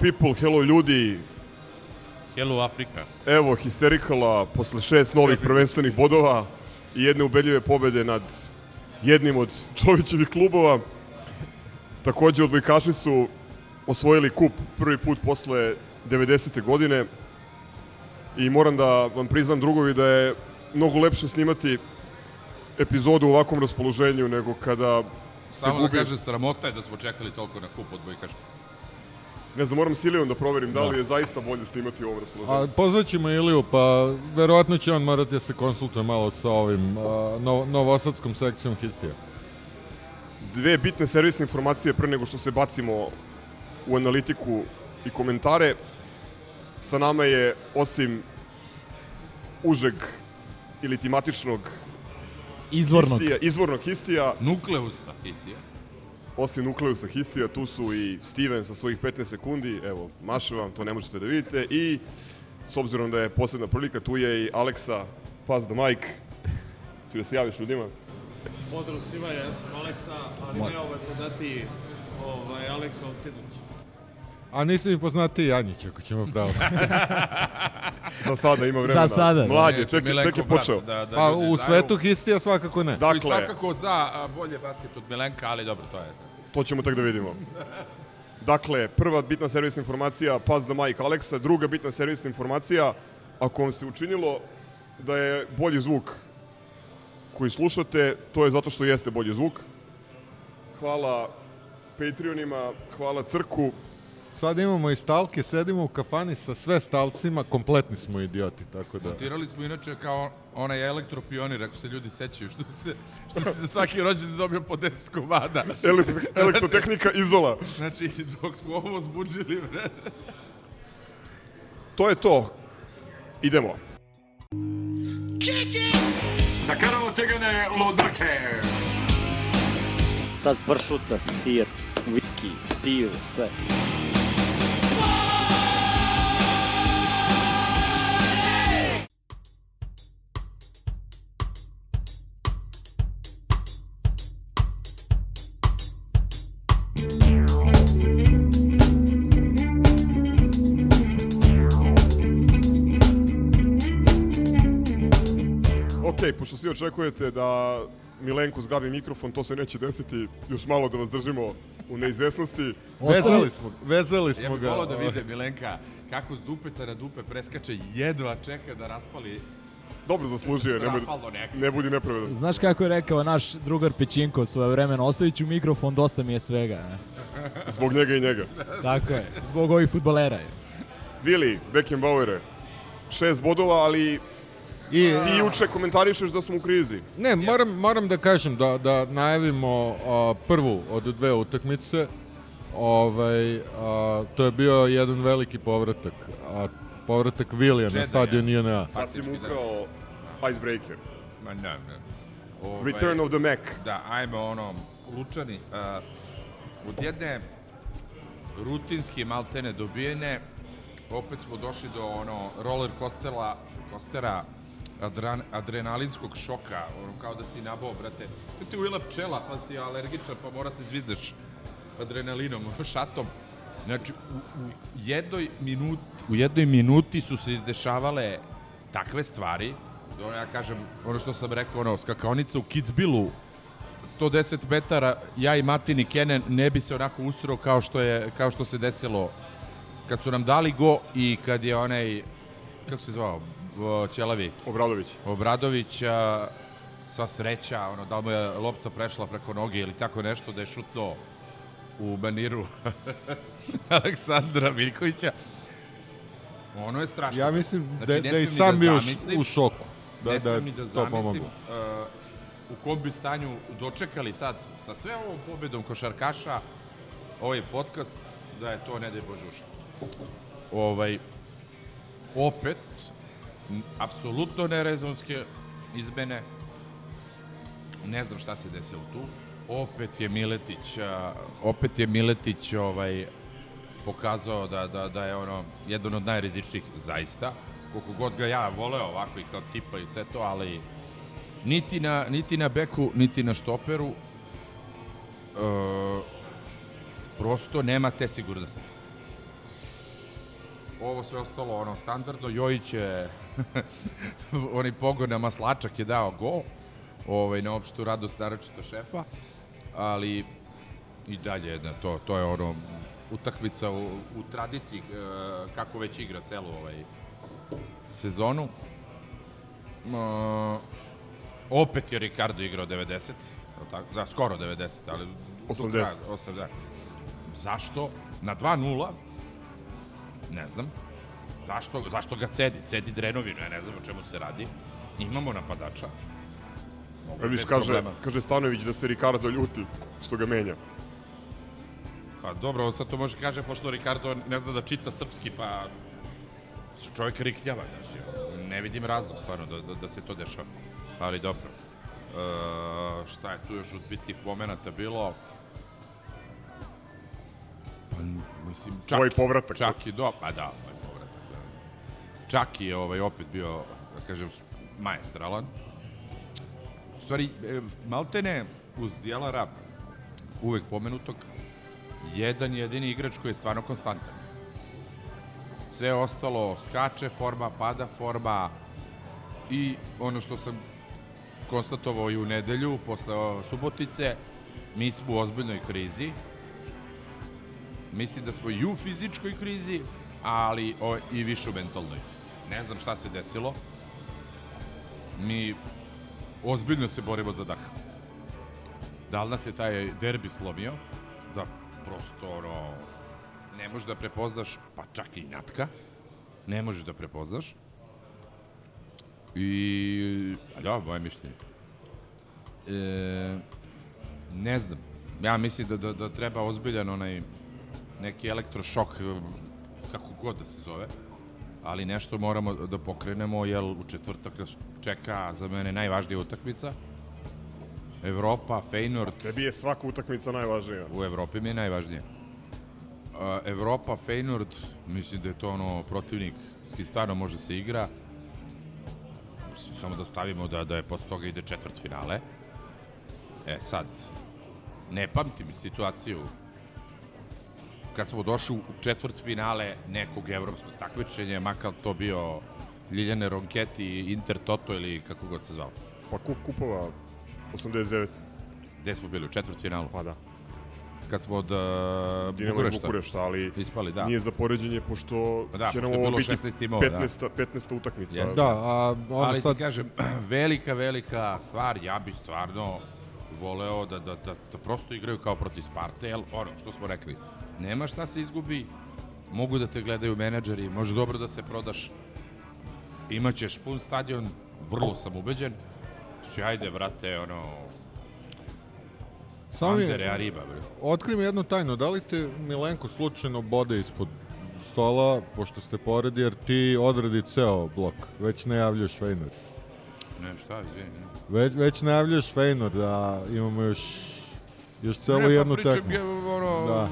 people, hello ljudi. Hello Afrika. Evo Histerikala posle šest novih prvenstvenih bodova i jedne ubedljive pobede nad jednim od Čovićevih klubova. Takođe odbojkaši su osvojili kup prvi put posle 90. godine i moram da vam priznam drugovi da je mnogo lepše snimati epizodu u ovakvom raspoloženju nego kada se Samo da gubi. kaže, sramota je da smo čekali toliko na kup od Bojkaška. Ne znam, moram Silijom da proverim da li je zaista bolje snimati u ovom raspoloženju. A pozvaćemo Iliju, pa verovatno će on morati da se konsultuje malo sa ovim a, novo, novosadskom sekcijom Histija. dve bitne servisne informacije pre nego što se bacimo u analitiku i komentare. Sa nama je, osim užeg ili timatičnog Izvornog. histija, izvornog histija, Nukleusa, istija. Osim nukleusa histija, tu su i Steven sa svojih 15 sekundi, evo, maše vam, to ne možete da vidite, i s obzirom da je posebna prilika, tu je i Aleksa, pass the mic, ti da se javiš ljudima. Pozdrav svima, ja sam Aleksa, ali ne ovaj poznati ovaj, Aleksa od Sinoć. A nisi mi poznati Janjić, ako ćemo pravo. Za sada ima vremena. Za sada, da. Mlad je, tek, je- brat počeo. Da, da Pa u znaju. svetu Histija svakako ne. Koji Dakle, svakako zna bolje basket od Milenka, ali dobro, to je. To ćemo tek da vidimo. Dakle, prva bitna servisna informacija, pass the mic Aleksa, druga bitna servisna informacija, ako vam se učinilo da je bolji zvuk koji slušate, to je zato što jeste bolji zvuk. Hvala Patreonima, hvala Crku, Sad imamo i stalke, sedimo u kafani sa sve stalcima, kompletni smo idioti, tako da... Montirali smo inače kao onaj elektropionir, ako se ljudi sećaju, što se, što se za svaki rođendan dobio po 10 komada. elektro, elektrotehnika Izola. Znači, dok smo ovo zbuđili, bre. To je to. Idemo. Da karamo tegane lodake. Sad pršuta, sir, viski, pivo, sve. Ok, pošto svi očekujete da Milenko zgabi mikrofon, to se neće desiti. Još malo da vas držimo u neizvesnosti. Vezali smo, vezali Ja smo bih ga. volao da ovaj. vide Milenka kako s dupeta na dupe preskače, jedva čeka da raspali Dobro zaslužio je, ne, ne budi nepravedan. Znaš kako je rekao naš drugar Pećinko svoje vremena, ostavit ću mikrofon, dosta mi je svega. Ne? Zbog njega i njega. Tako je, zbog ovih futbolera. Vili, Beckenbauere, šest bodova, ali I, ti juče komentarišeš da smo u krizi. Ne, moram, moram da kažem da, da najavimo a, prvu od dve utakmice. Ovaj, a, to je bio jedan veliki povratak. A, povratak Vilija na stadion INA. Sad si mu ukrao icebreaker. Ma ne, ne. Ovaj, Return of the Mac. Da, ajmo ono, Lučani, uh, od jedne rutinski maltene dobijene, opet smo došli do ono roller coastera, coastera adran, adrenalinskog šoka, ono kao da si nabao, brate. Ti ujela pčela, pa si alergičan, pa mora se zvizdeš adrenalinom, šatom. Znači, u, u, jednoj minuti, u jednoj minuti su se izdešavale takve stvari, ono ja kažem, ono što sam rekao, ono, skakaonica u Kitzbilu, 110 metara, ja i Martin i Kenen ne bi se onako usro kao što, je, kao što se desilo kad su nam dali go i kad je onaj, kako se zvao, Ćelavi, Obradović. Obradović, a, sva sreća, ono, da li mu je lopta prešla preko noge ili tako nešto, da je šutno u maniru Aleksandra Miljkovića. Ono je strašno. Ja mislim Znači, da, da i sam bio zamislim- u šoku. Da, ne da, ni da to pomoglo. uh, u kom bi stanju dočekali sad sa sve ovom pobedom košarkaša ovaj podcast da je to ne daj Bože ušlo. Ovaj, opet, apsolutno nerezonske izmene, ne znam šta se desilo tu, opet je Miletić, a, opet je Miletić ovaj, pokazao da, da, da je ono jedan od najrizičnijih zaista, koliko god ga ja voleo ovako i kao tipa i sve to, ali niti na, niti na beku, niti na štoperu e, prosto nema te sigurnosti. Ovo sve ostalo ono standardno, Jojić je onaj pogon na maslačak je dao go, ovaj, na opštu radost naročito šefa, ali i dalje jedna, to, to je ono utakmica u, u tradiciji e, kako već igra celu ovaj sezonu. E, opet je Ricardo igrao 90, jel tako? da, skoro 90, ali do 80. kraja, 8, da. Zašto? Na 2-0, ne znam. Zašto, zašto ga cedi? Cedi Drenovinu, ja ne znam o čemu se radi. Imamo napadača. Mogu E, viš, kaže, problema. kaže Stanović da se Ricardo ljuti što ga menja. Pa dobro, on sad to može kaže, pošto Ricardo ne zna da čita srpski, pa čovjek rikljava, znači, ne vidim razlog stvarno da, da, da se to dešava. Ali dobro. E, šta je tu još od bitnih momenata bilo? Pa, mislim, čak, Tvoj povratak. Čak i do, pa da. Da. Čak je ovaj, opet bio, da kažem, majestralan. U stvari, e, maltene uz Djelara, uvek pomenutog, jedan jedini igrač koji je stvarno konstantan. Sve ostalo skače forma, pada forma i ono što sam konstatovao i u nedelju posle Subotice, mi smo u ozbiljnoj krizi. Mislim da smo i u fizičkoj krizi, ali o, i više u mentalnoj. Ne znam šta se desilo. Mi ozbiljno se borimo za dah. Da li nas je taj derbi slomio? Da prosto, ono, ne možeš da prepoznaš, pa čak i natka, ne možeš da prepoznaš. I, a da, moje mišljenje. E, ne znam. Ja mislim da, da, da treba ozbiljan onaj neki elektrošok, kako god da se zove, ali nešto moramo da pokrenemo, jer u četvrtak nas čeka za mene najvažnija utakmica. Evropa, Feyenoord, Tebi je svaka utakmica najvažnija. U Evropi mi je najvažnije. Uh, Evropa, Feyenoord, mislim da je to ono protivnik s kim stvarno može se igra. Mislim, Samo da stavimo da, da je posle toga ide četvrt finale. E sad, ne pamtim situaciju kad smo došli u četvrt finale nekog evropskog takmičenja, makar to bio Ljiljane Ronketi, Inter Toto ili kako god se zvao. Pa kup kupova 89. Gde smo bili u četvrt finalu? Pa da. Kad smo od uh, Dinamo Bukurešta. Bukurešta, ali Ispali, da. nije za poređenje, pošto Pa da, će nam ovo biti 16 timova, da. 15. 15. utakmica. Jeste. Da, a ono Ali sad... ti kažem, velika, velika stvar, ja bih stvarno voleo da, da, da, da prosto igraju kao protiv Sparte, jer ono što smo rekli, nema šta se izgubi, mogu da te gledaju menadžeri, može dobro da se prodaš, imaćeš pun stadion, vrlo sam ubeđen, Znači, ajde, vrate, ono, Samo Andere Ariba, bre. otkri mi jednu tajnu, da li te Milenko slučajno bode ispod stola, pošto ste poredi, jer ti odradi ceo blok, već najavljaš Feynor. Ne, šta, izvini. ne. Već, već najavljaš Feynor, da imamo još, još celu ne, jednu pa pričam tekmu. je, ono, Da.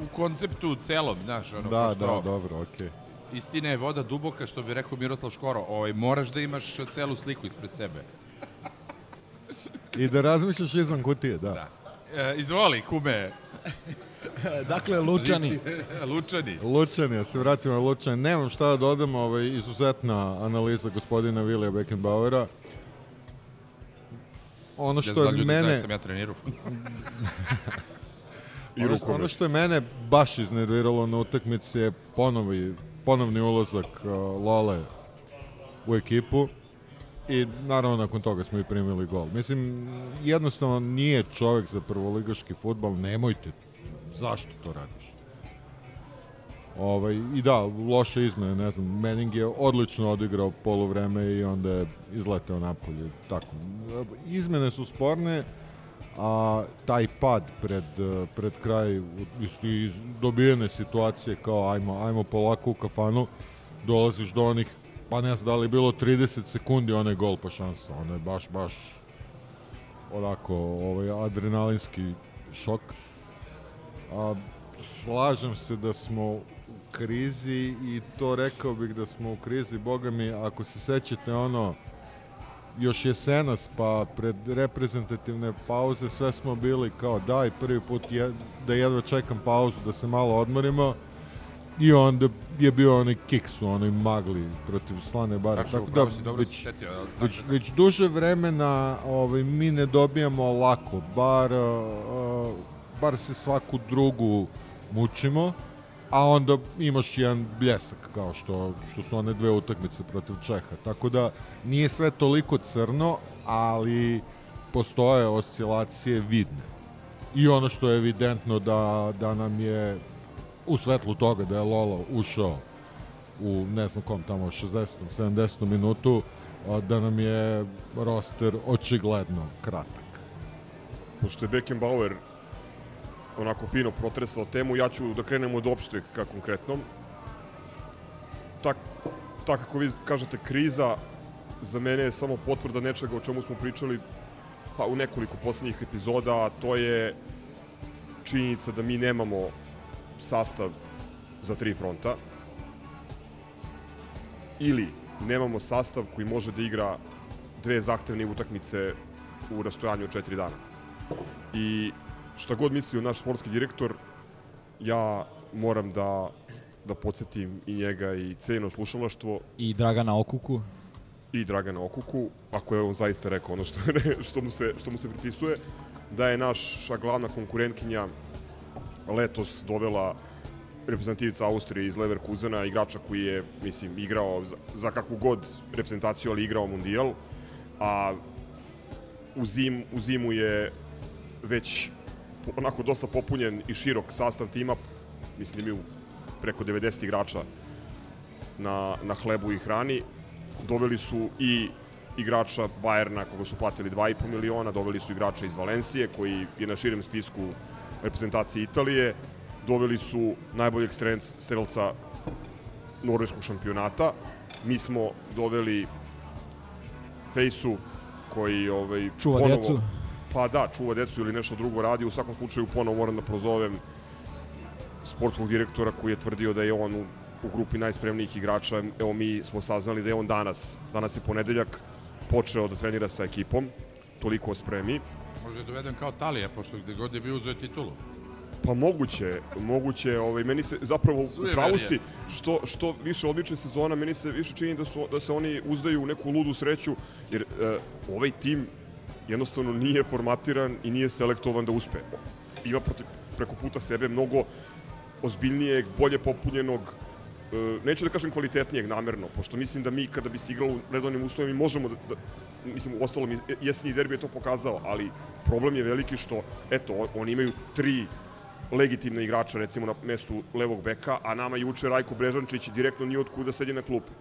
U, u konceptu celom, znaš, ono, Da, pošto- da, dobro, okej. Istina je voda duboka, što bi rekao Miroslav Škoro. Ovaj, moraš da imaš celu sliku ispred sebe. I da razmišljaš izvan kutije, da. Da. E, izvoli, kume. Dakle, Lučani. Lučani. Lučani, ja se vratimo na Lučani. Nemam šta da dodam, ovaj, izuzetna analiza gospodina Vilija Beckenbauera. Ono što je mene... sam ja trenirao. I Ono, rukomet. ono što je mene baš iznerviralo na utakmici je ponovi, ponovni ulazak uh, Lole u ekipu i naravno nakon toga smo i primili gol. Mislim, jednostavno nije čovek za prvoligaški futbal, nemojte zašto to radiš? Ovaj, I da, loše izmene, ne znam, Manning je odlično odigrao polovreme i onda je izleteo napolje. Tako. Izmene su sporne, a taj pad pred, pred kraj i iz dobijene situacije kao ajmo, ajmo polako u kafanu, dolaziš do onih, pa ne znam da li je bilo 30 sekundi onaj gol pa šansa, ono je baš, baš onako ovaj, adrenalinski šok. A, slažem se da smo u krizi i to rekao bih da smo u krizi, boga mi, ako se sećate ono, još jesenas, pa pred reprezentativne pauze sve smo bili kao daj prvi put je, da jedva čekam pauzu, da se malo odmorimo. I onda je bio onaj kiks u onoj magli protiv Slane. Tačno, Tako upravo da si, dobro već, setio, ali već, tako- već duže vremena ovaj, mi ne dobijamo lako, bar, uh, bar se svaku drugu mučimo, a onda imaš jedan bljesak kao što, što su one dve utakmice protiv Čeha. Tako da nije sve toliko crno, ali postoje oscilacije vidne. I ono što je evidentno da, da nam je u svetlu toga da je Lolo ušao u ne znam kom tamo 60. 70. minutu da nam je roster očigledno kratak. Pošto je Beckenbauer onako fino protresao temu, ja ću da krenem od opšte ka konkretnom. Tak, tak kako vi kažete, kriza za mene je samo potvrda nečega o čemu smo pričali pa u nekoliko poslednjih epizoda, a to je činjenica da mi nemamo sastav za tri fronta ili nemamo sastav koji može da igra dve zahtevne utakmice u rastojanju od četiri dana. I šta god mislio naš sportski direktor, ja moram da da podsjetim i njega i ceno slušalaštvo I Dragana Okuku. i Dragana Okuku, ako je on zaista rekao ono što, što, mu, se, što mu se pripisuje, da je naša glavna konkurentkinja letos dovela reprezentativica Austrije iz Leverkusena, igrača koji je, mislim, igrao za, za kakvu god reprezentaciju, ali igrao mundijal, a u, zim, u zimu je već onako dosta popunjen i širok sastav tima, mislim da imaju preko 90 igrača na, na hlebu i hrani. Doveli su i igrača Bajerna koga su platili 2,5 miliona, doveli su igrača iz Valencije koji je na širem spisku reprezentacije Italije, doveli su najboljeg strelc- strelca norveškog šampionata. Mi smo doveli Fejsu koji ovaj, Čuva ponovo- decu. Pa da, čuva decu ili nešto drugo radi. U svakom slučaju ponovo moram da prozovem sportskog direktora koji je tvrdio da je on u, u grupi najspremnijih igrača. Evo mi smo saznali da je on danas, danas je ponedeljak, počeo da trenira sa ekipom. Toliko o spremi. Može je doveden kao Talija, pošto gde god je bio uzeo titulu. Pa moguće, moguće, ovaj, meni se zapravo Sujeverije. upravo si što, što više odlične sezona, meni se više čini da, su, da se oni uzdaju u neku ludu sreću, jer e, ovaj tim jednostavno nije formatiran i nije selektovan da uspe. Ima protiv, preko puta sebe mnogo ozbiljnijeg, bolje popunjenog, e, neću da kažem kvalitetnijeg namerno, pošto mislim da mi kada bi se igralo u redovnim uslovima možemo da, da mislim, u ostalom jesenji derbi je to pokazao, ali problem je veliki što, eto, on- oni imaju tri legitimne igrača, recimo na mestu levog beka, a nama juče Rajko Brežančić direktno nije od kuda sedi na klupu.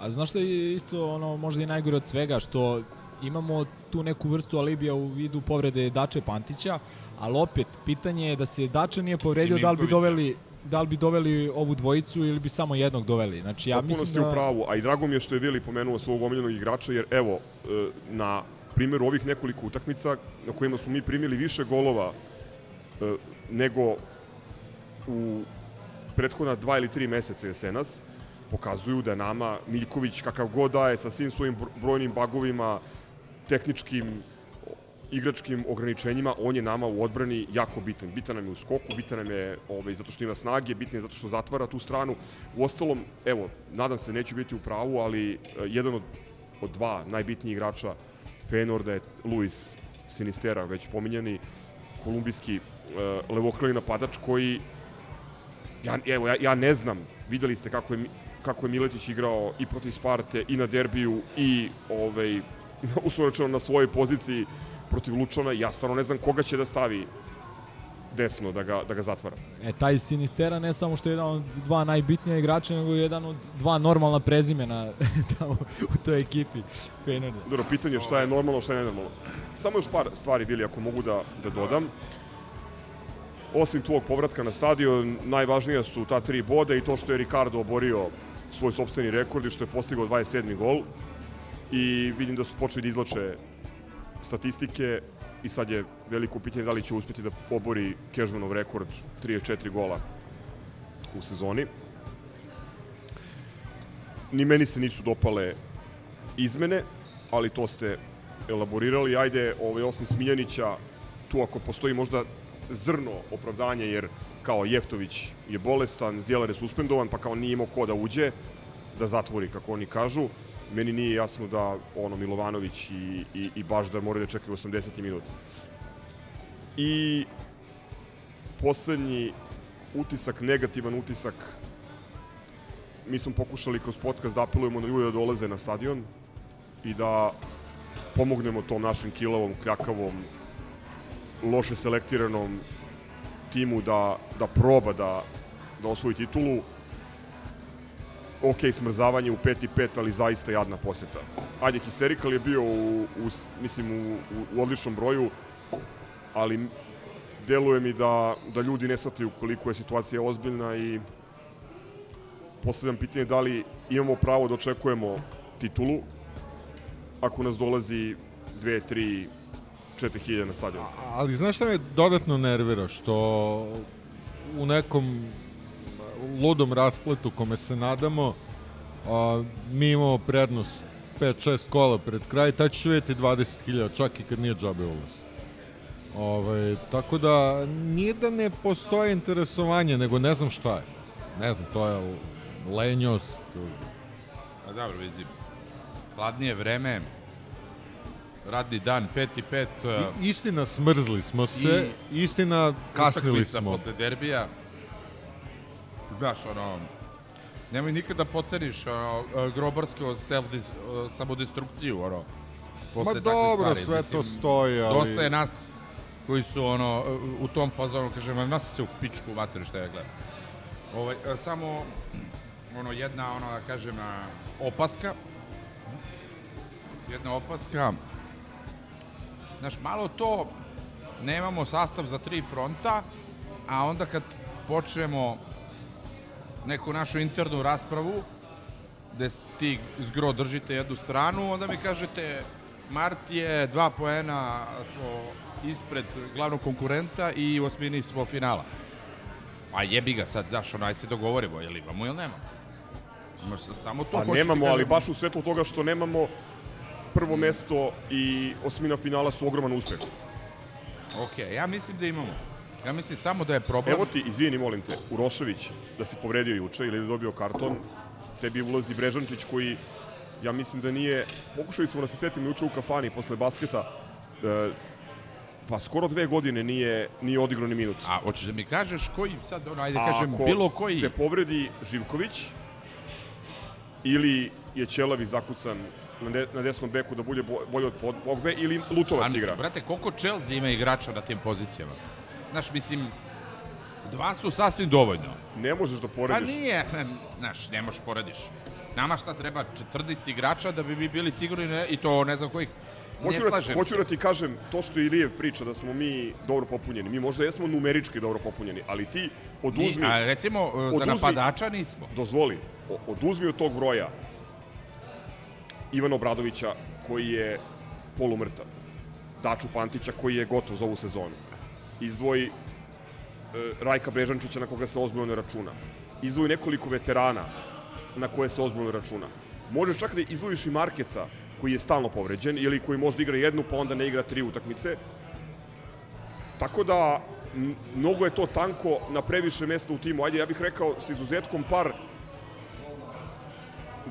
A znaš što je isto ono možda i najgore od svega, što imamo tu neku vrstu alibija u vidu povrede Dače Pantića, ali opet, pitanje je da se Dača nije povredio, da li bi doveli da li bi doveli ovu dvojicu ili bi samo jednog doveli. Znači ja Potpuno mislim si u da pravu, a i drago mi je što je Vili pomenuo svog omiljenog igrača, jer evo, e, na primjeru ovih nekoliko utakmica na kojima smo mi primili više golova e, nego u prethodna dva ili tri meseca jesenas, pokazuju da nama Miljković kakav god da je sa svim svojim bro- brojnim bagovima, tehničkim, igračkim ograničenjima, on je nama u odbrani jako bitan. Bitan nam je u skoku, bitan nam je ovaj, zato što ima snage, bitan je zato što zatvara tu stranu. U ostalom, evo, nadam se neću biti u pravu, ali e, jedan od, od dva najbitnijih igrača Feyenoorda je Luis Sinistera, već pominjeni kolumbijski uh, levokrili napadač koji ja, evo, ja, ja ne znam, videli ste kako je, kako je Miletić igrao i protiv Sparte i na derbiju i ovaj, uslovno na svojoj poziciji protiv Lučana. Ja stvarno ne znam koga će da stavi desno da ga, da ga zatvara. E, taj Sinistera ne samo što je jedan od dva najbitnija igrača, nego je jedan od dva normalna prezimena tamo u toj ekipi Fenerda. Dobro, pitanje je šta je normalno, šta je nenormalno. Samo još par stvari, Vili, ako mogu da, da dodam. Osim tvog povratka na stadion, najvažnija su ta tri boda i to što je Ricardo oborio svoj sobstveni rekord i što je postigao 27. gol. I vidim da su počeli da izlače statistike i sad je veliko pitanje da li će uspeti da obori Kežmanov rekord 34 gola u sezoni. Ni meni se nisu dopale izmene, ali to ste elaborirali. Ajde, ovaj, osim Smiljanića, tu ako postoji možda zrno opravdanje, jer kao Jeftović je bolestan, Zdjelar je suspendovan, pa kao nije imao ko da uđe, da zatvori, kako oni kažu. Meni nije jasno da ono Milovanović i, i, i Baždar moraju da čekaju 80 minuta. I poslednji utisak, negativan utisak, mi smo pokušali kroz podcast da apelujemo na ljude da dolaze na stadion i da pomognemo tom našem kilavom, kljakavom, loše selektiranom timu da, da proba da, da osvoji titulu. Ok, smrzavanje u 5 i 5, ali zaista jadna poseta. Ajde, Histerikal je bio u, u, mislim, u, u, u odličnom broju, ali deluje mi da, da ljudi ne shvataju koliko je situacija ozbiljna i postavljam pitanje da li imamo pravo da očekujemo titulu ako nas dolazi 2, 3, 4 hiljade na stadion. Ali znaš šta me dodatno nervira? Što u nekom ludom raspletu kome se nadamo, a, mi imamo prednost 5-6 kola pred kraj, tad ćeš vidjeti 20.000, čak i kad nije džabe ulaz. Ovaj, tako da, nije da ne postoje interesovanje, nego ne znam šta je. Ne znam, to je lenjost. A dobro, vidim. Hladnije vreme, radni dan, 5 i 5. I, istina, smrzli smo se, I, istina, kasnili smo. posle derbija. Znaš, ono, nemoj nikada poceniš ono, grobarsku self samodestrukciju, ono, posle Ma dobro, stvari. sve Mislim, to stoji, ali... Dosta je nas koji su ono, u tom fazonu, kažem, nas se u pičku materu što ja gledam. Ovaj, samo ono, jedna, ono, da kažem, opaska. Jedna opaska. Znaš, malo to, nemamo sastav za tri fronta, a onda kad počnemo neku našu internu raspravu, gde ti zgro držite jednu stranu, onda mi kažete Mart je dva poena smo ispred glavnog konkurenta i u osmini smo finala. A jebi ga sad, daš, ono, aj se dogovorimo, jel imamo ili nemamo? Imaš samo to Pa nemamo, ali baš u svetlu toga što nemamo prvo mesto i osmina finala su ogroman uspeh. Ok, ja mislim da imamo. Ja mislim samo da je problem... Evo ti, izvini, molim te, Urošević da se povredio juče ili da je dobio karton, tebi ulazi Brežančić koji, ja mislim da nije, pokušali smo da se setimo juče u kafani posle basketa, e, pa skoro dve godine nije, nije odigrao ni minut. A hoćeš da mi kažeš koji, sad ono, ajde kažem, bilo koji... se povredi Živković, ili je Ćelavi zakucan na, de, na desnom beku da bude bolje od Pogbe, ili Lutovac igra. Brate, koliko Chelsea ima igrača na tim pozicijama? Znaš, mislim, dva su sasvim dovoljno. Ne možeš da porediš. Pa nije, znaš, ne možeš porediš. Nama šta treba 40 igrača da bi mi bili sigurni ne, i to ne znam kojih Hoću da, hoću da ti kažem, to što Ilijev priča da smo mi dobro popunjeni, mi možda jesmo numerički dobro popunjeni, ali ti oduzmi... Ni, a recimo, oduzmi, za napadača nismo. Dozvoli, oduzmi od tog broja Ivana Obradovića koji je polumrtav, Daču Pantića koji je gotov za ovu sezonu, izdvoji e, Rajka Brežančića na koga se ozbiljno ne računa, izdvoji nekoliko veterana na koje se ozbiljno računa. Možeš čak da izdvojiš i Markeca koji je stalno povređen ili koji možda igra jednu pa onda ne igra tri utakmice. Tako da mnogo je to tanko na previše mesta u timu. Ajde, ja bih rekao s izuzetkom par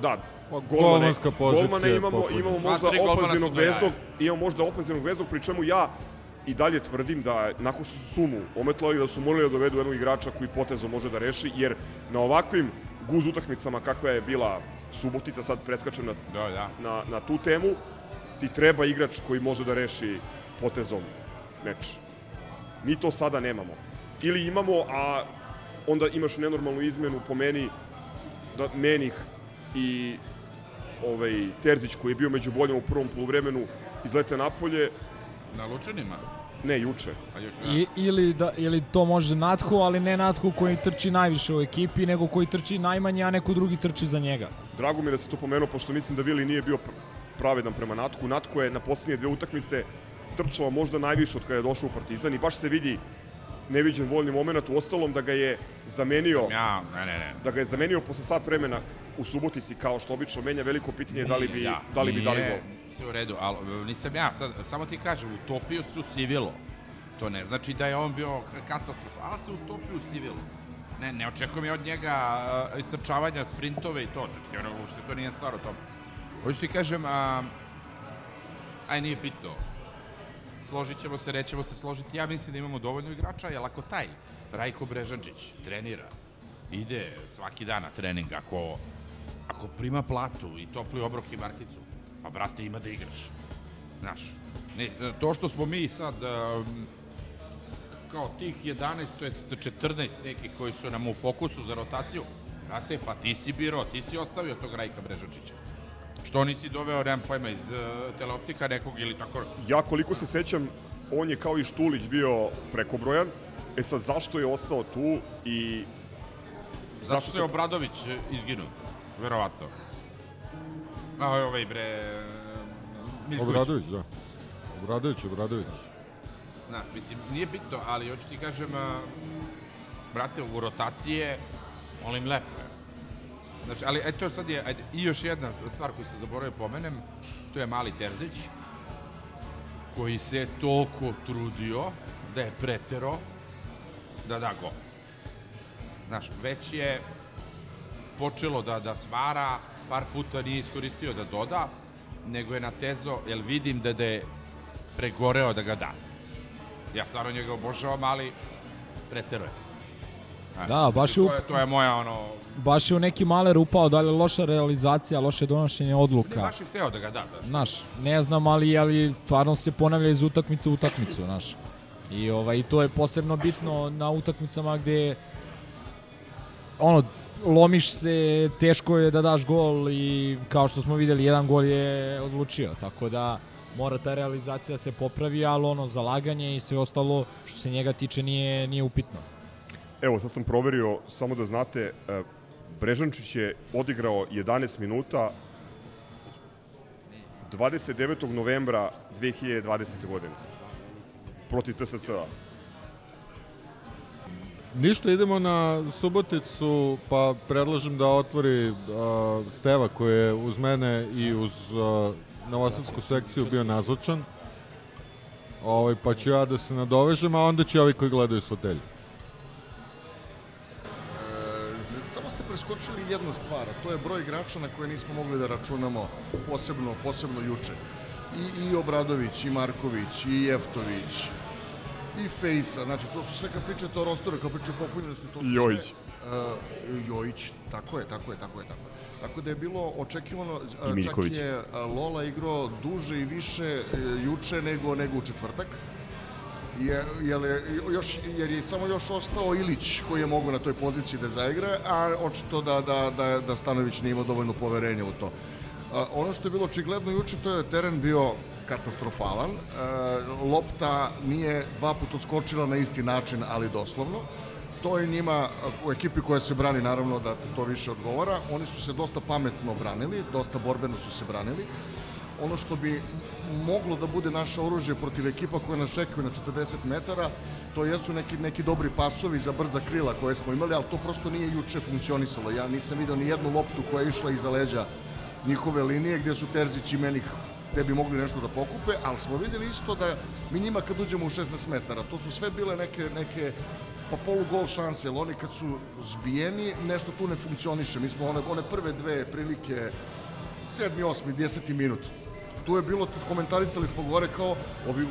da, Pa, golmane, golmane imamo, imamo možda ofenzivnog veznog, imamo možda ofenzivnog veznog, pri čemu ja i dalje tvrdim da nakon što su sumu ometlali da su morali da dovedu jednog igrača koji potezom može da reši, jer na ovakvim guz utakmicama kakva je bila Subotica, sad preskačem na, da, da. na, na tu temu, ti treba igrač koji može da reši potezom meč. Mi to sada nemamo. ili imamo, a onda imaš nenormalnu izmenu po meni, da Menih i ovaj, Terzić koji je bio među boljima u prvom poluvremenu izlete napolje, Na Lučanima? ne juče. A još, I, ili, da, ili to može Natko, ali ne Natko koji trči najviše u ekipi, nego koji trči najmanje, a neko drugi trči za njega. Drago mi je da se to pomenuo, pošto mislim da Vili nije bio pr- pravedan prema Natku. Natko je na poslednje dve utakmice trčao možda najviše od kada je došao u Partizan i baš se vidi neviđen voljni moment u ostalom da ga je zamenio Ja, ne, ne, ne. da ga je zamenio posle sat vremena u Subotici kao što obično menja veliko pitanje je da li bi, ja, da li bi dali gol. Sve u redu, ali nisam ja, sad, samo ti kažem, utopio su Sivilo. To ne znači da je on bio katastrofa, ali se utopio u Sivilo. Ne, ne očekujem ja od njega uh, istrčavanja, sprintove i to, znači ono, uopšte to nije stvar o tom. Hoću ti kažem, a, aj nije bitno, složit ćemo se, nećemo se složiti, ja mislim da imamo dovoljno igrača, jer ako taj Rajko Brežančić trenira, ide svaki dan na trening, ako, ako prima platu i topli obrok i markicu, pa brate ima da igraš. Znaš, ne, to što smo mi sad um, kao tih 11, to je 14 nekih koji su nam u fokusu za rotaciju, brate, pa ti si biro, ti si ostavio tog Rajka Brežančića. Što nisi doveo, nemam pojma, iz uh, teleoptika nekog ili tako? Ja koliko se sećam, on je kao i Štulić bio prekobrojan. E sad, zašto je ostao tu i Zato što je Obradović e, izginuo, verovatno. A ovaj bre... Miljković. Obradović, da. Obradović, Obradović. Znaš, mislim, nije bitno, ali hoću ti kažem, a, brate, u rotacije, molim lepo. Znači, ali eto sad je, ajde, i još jedna stvar koju se zaboravio pomenem, to je mali Terzić, koji se toliko trudio da je pretero da da gol. Znaš, već je počelo da, da smara, par puta nije iskoristio da doda, nego je natezo, jer vidim da, da je pregoreo da ga da. Ja stvarno njega obožavam, ali pretero je. Znaš, Da, baš je u- to je, to je moja ono... Baš je u neki maler upao, da li je loša realizacija, loše donošenje Ne, odluka. baš je hteo da ga da. da. Znaš, ne znam, ali, ali stvarno se ponavlja iz utakmice u utakmicu, znaš. I, ovaj, I to je posebno bitno na utakmicama gde ono, lomiš se, teško je da daš gol i kao što smo videli, jedan gol je odlučio, tako da mora ta realizacija se popravi, ali ono, zalaganje i sve ostalo što se njega tiče nije, nije upitno. Evo, sad sam proverio, samo da znate, e, Brežančić je odigrao 11 minuta 29. novembra 2020. godine protiv TSC-a. Ništa, idemo na Suboticu, pa predlažem da otvori uh, Steva koji je uz mene i uz uh, novosadsku sekciju bio nazočan. Ovaj, pa ću ja da se nadovežem, a onda će ovi koji gledaju s fotelja. Samo ste preskočili jednu stvar, a to je broj igrača na koje nismo mogli da računamo posebno, posebno juče. I, I Obradović, i Marković, i Jeftović, i Fejsa, znači to su sve kad pričate o rostoru, kad pričate o popunjenosti, to su Jojić. sve... Uh, Jojić, tako je, tako je, tako je, tako je. Tako da je bilo očekivano, a, čak je a, Lola igrao duže i više e, juče nego, nego u četvrtak. Je, jer, je, još, jer je samo još ostao Ilić koji je mogao na toj poziciji da zaigra, a očito da, da, da, da Stanović nije imao dovoljno poverenja u to. Ono što je bilo očigledno juče, to je teren bio katastrofalan. A, lopta nije dva puta odskočila na isti način, ali doslovno. To je njima, u ekipi koja se brani, naravno da to više odgovara. Oni su se dosta pametno branili, dosta borbeno su se branili ono što bi moglo da bude naše oružje protiv ekipa koje nas čekaju na 40 metara, to jesu neki, neki dobri pasovi za brza krila koje smo imali, ali to prosto nije juče funkcionisalo. Ja nisam vidio ni jednu loptu koja je išla iza leđa njihove linije gde su Terzić i Menih gde bi mogli nešto da pokupe, ali smo videli isto da mi njima kad uđemo u 16 metara, to su sve bile neke, neke pa polugol šanse, jer oni kad su zbijeni, nešto tu ne funkcioniše. Mi smo one, one prve dve prilike, sedmi, osmi, deseti minut. Tu je bilo, komentarisali smo gore kao, ovi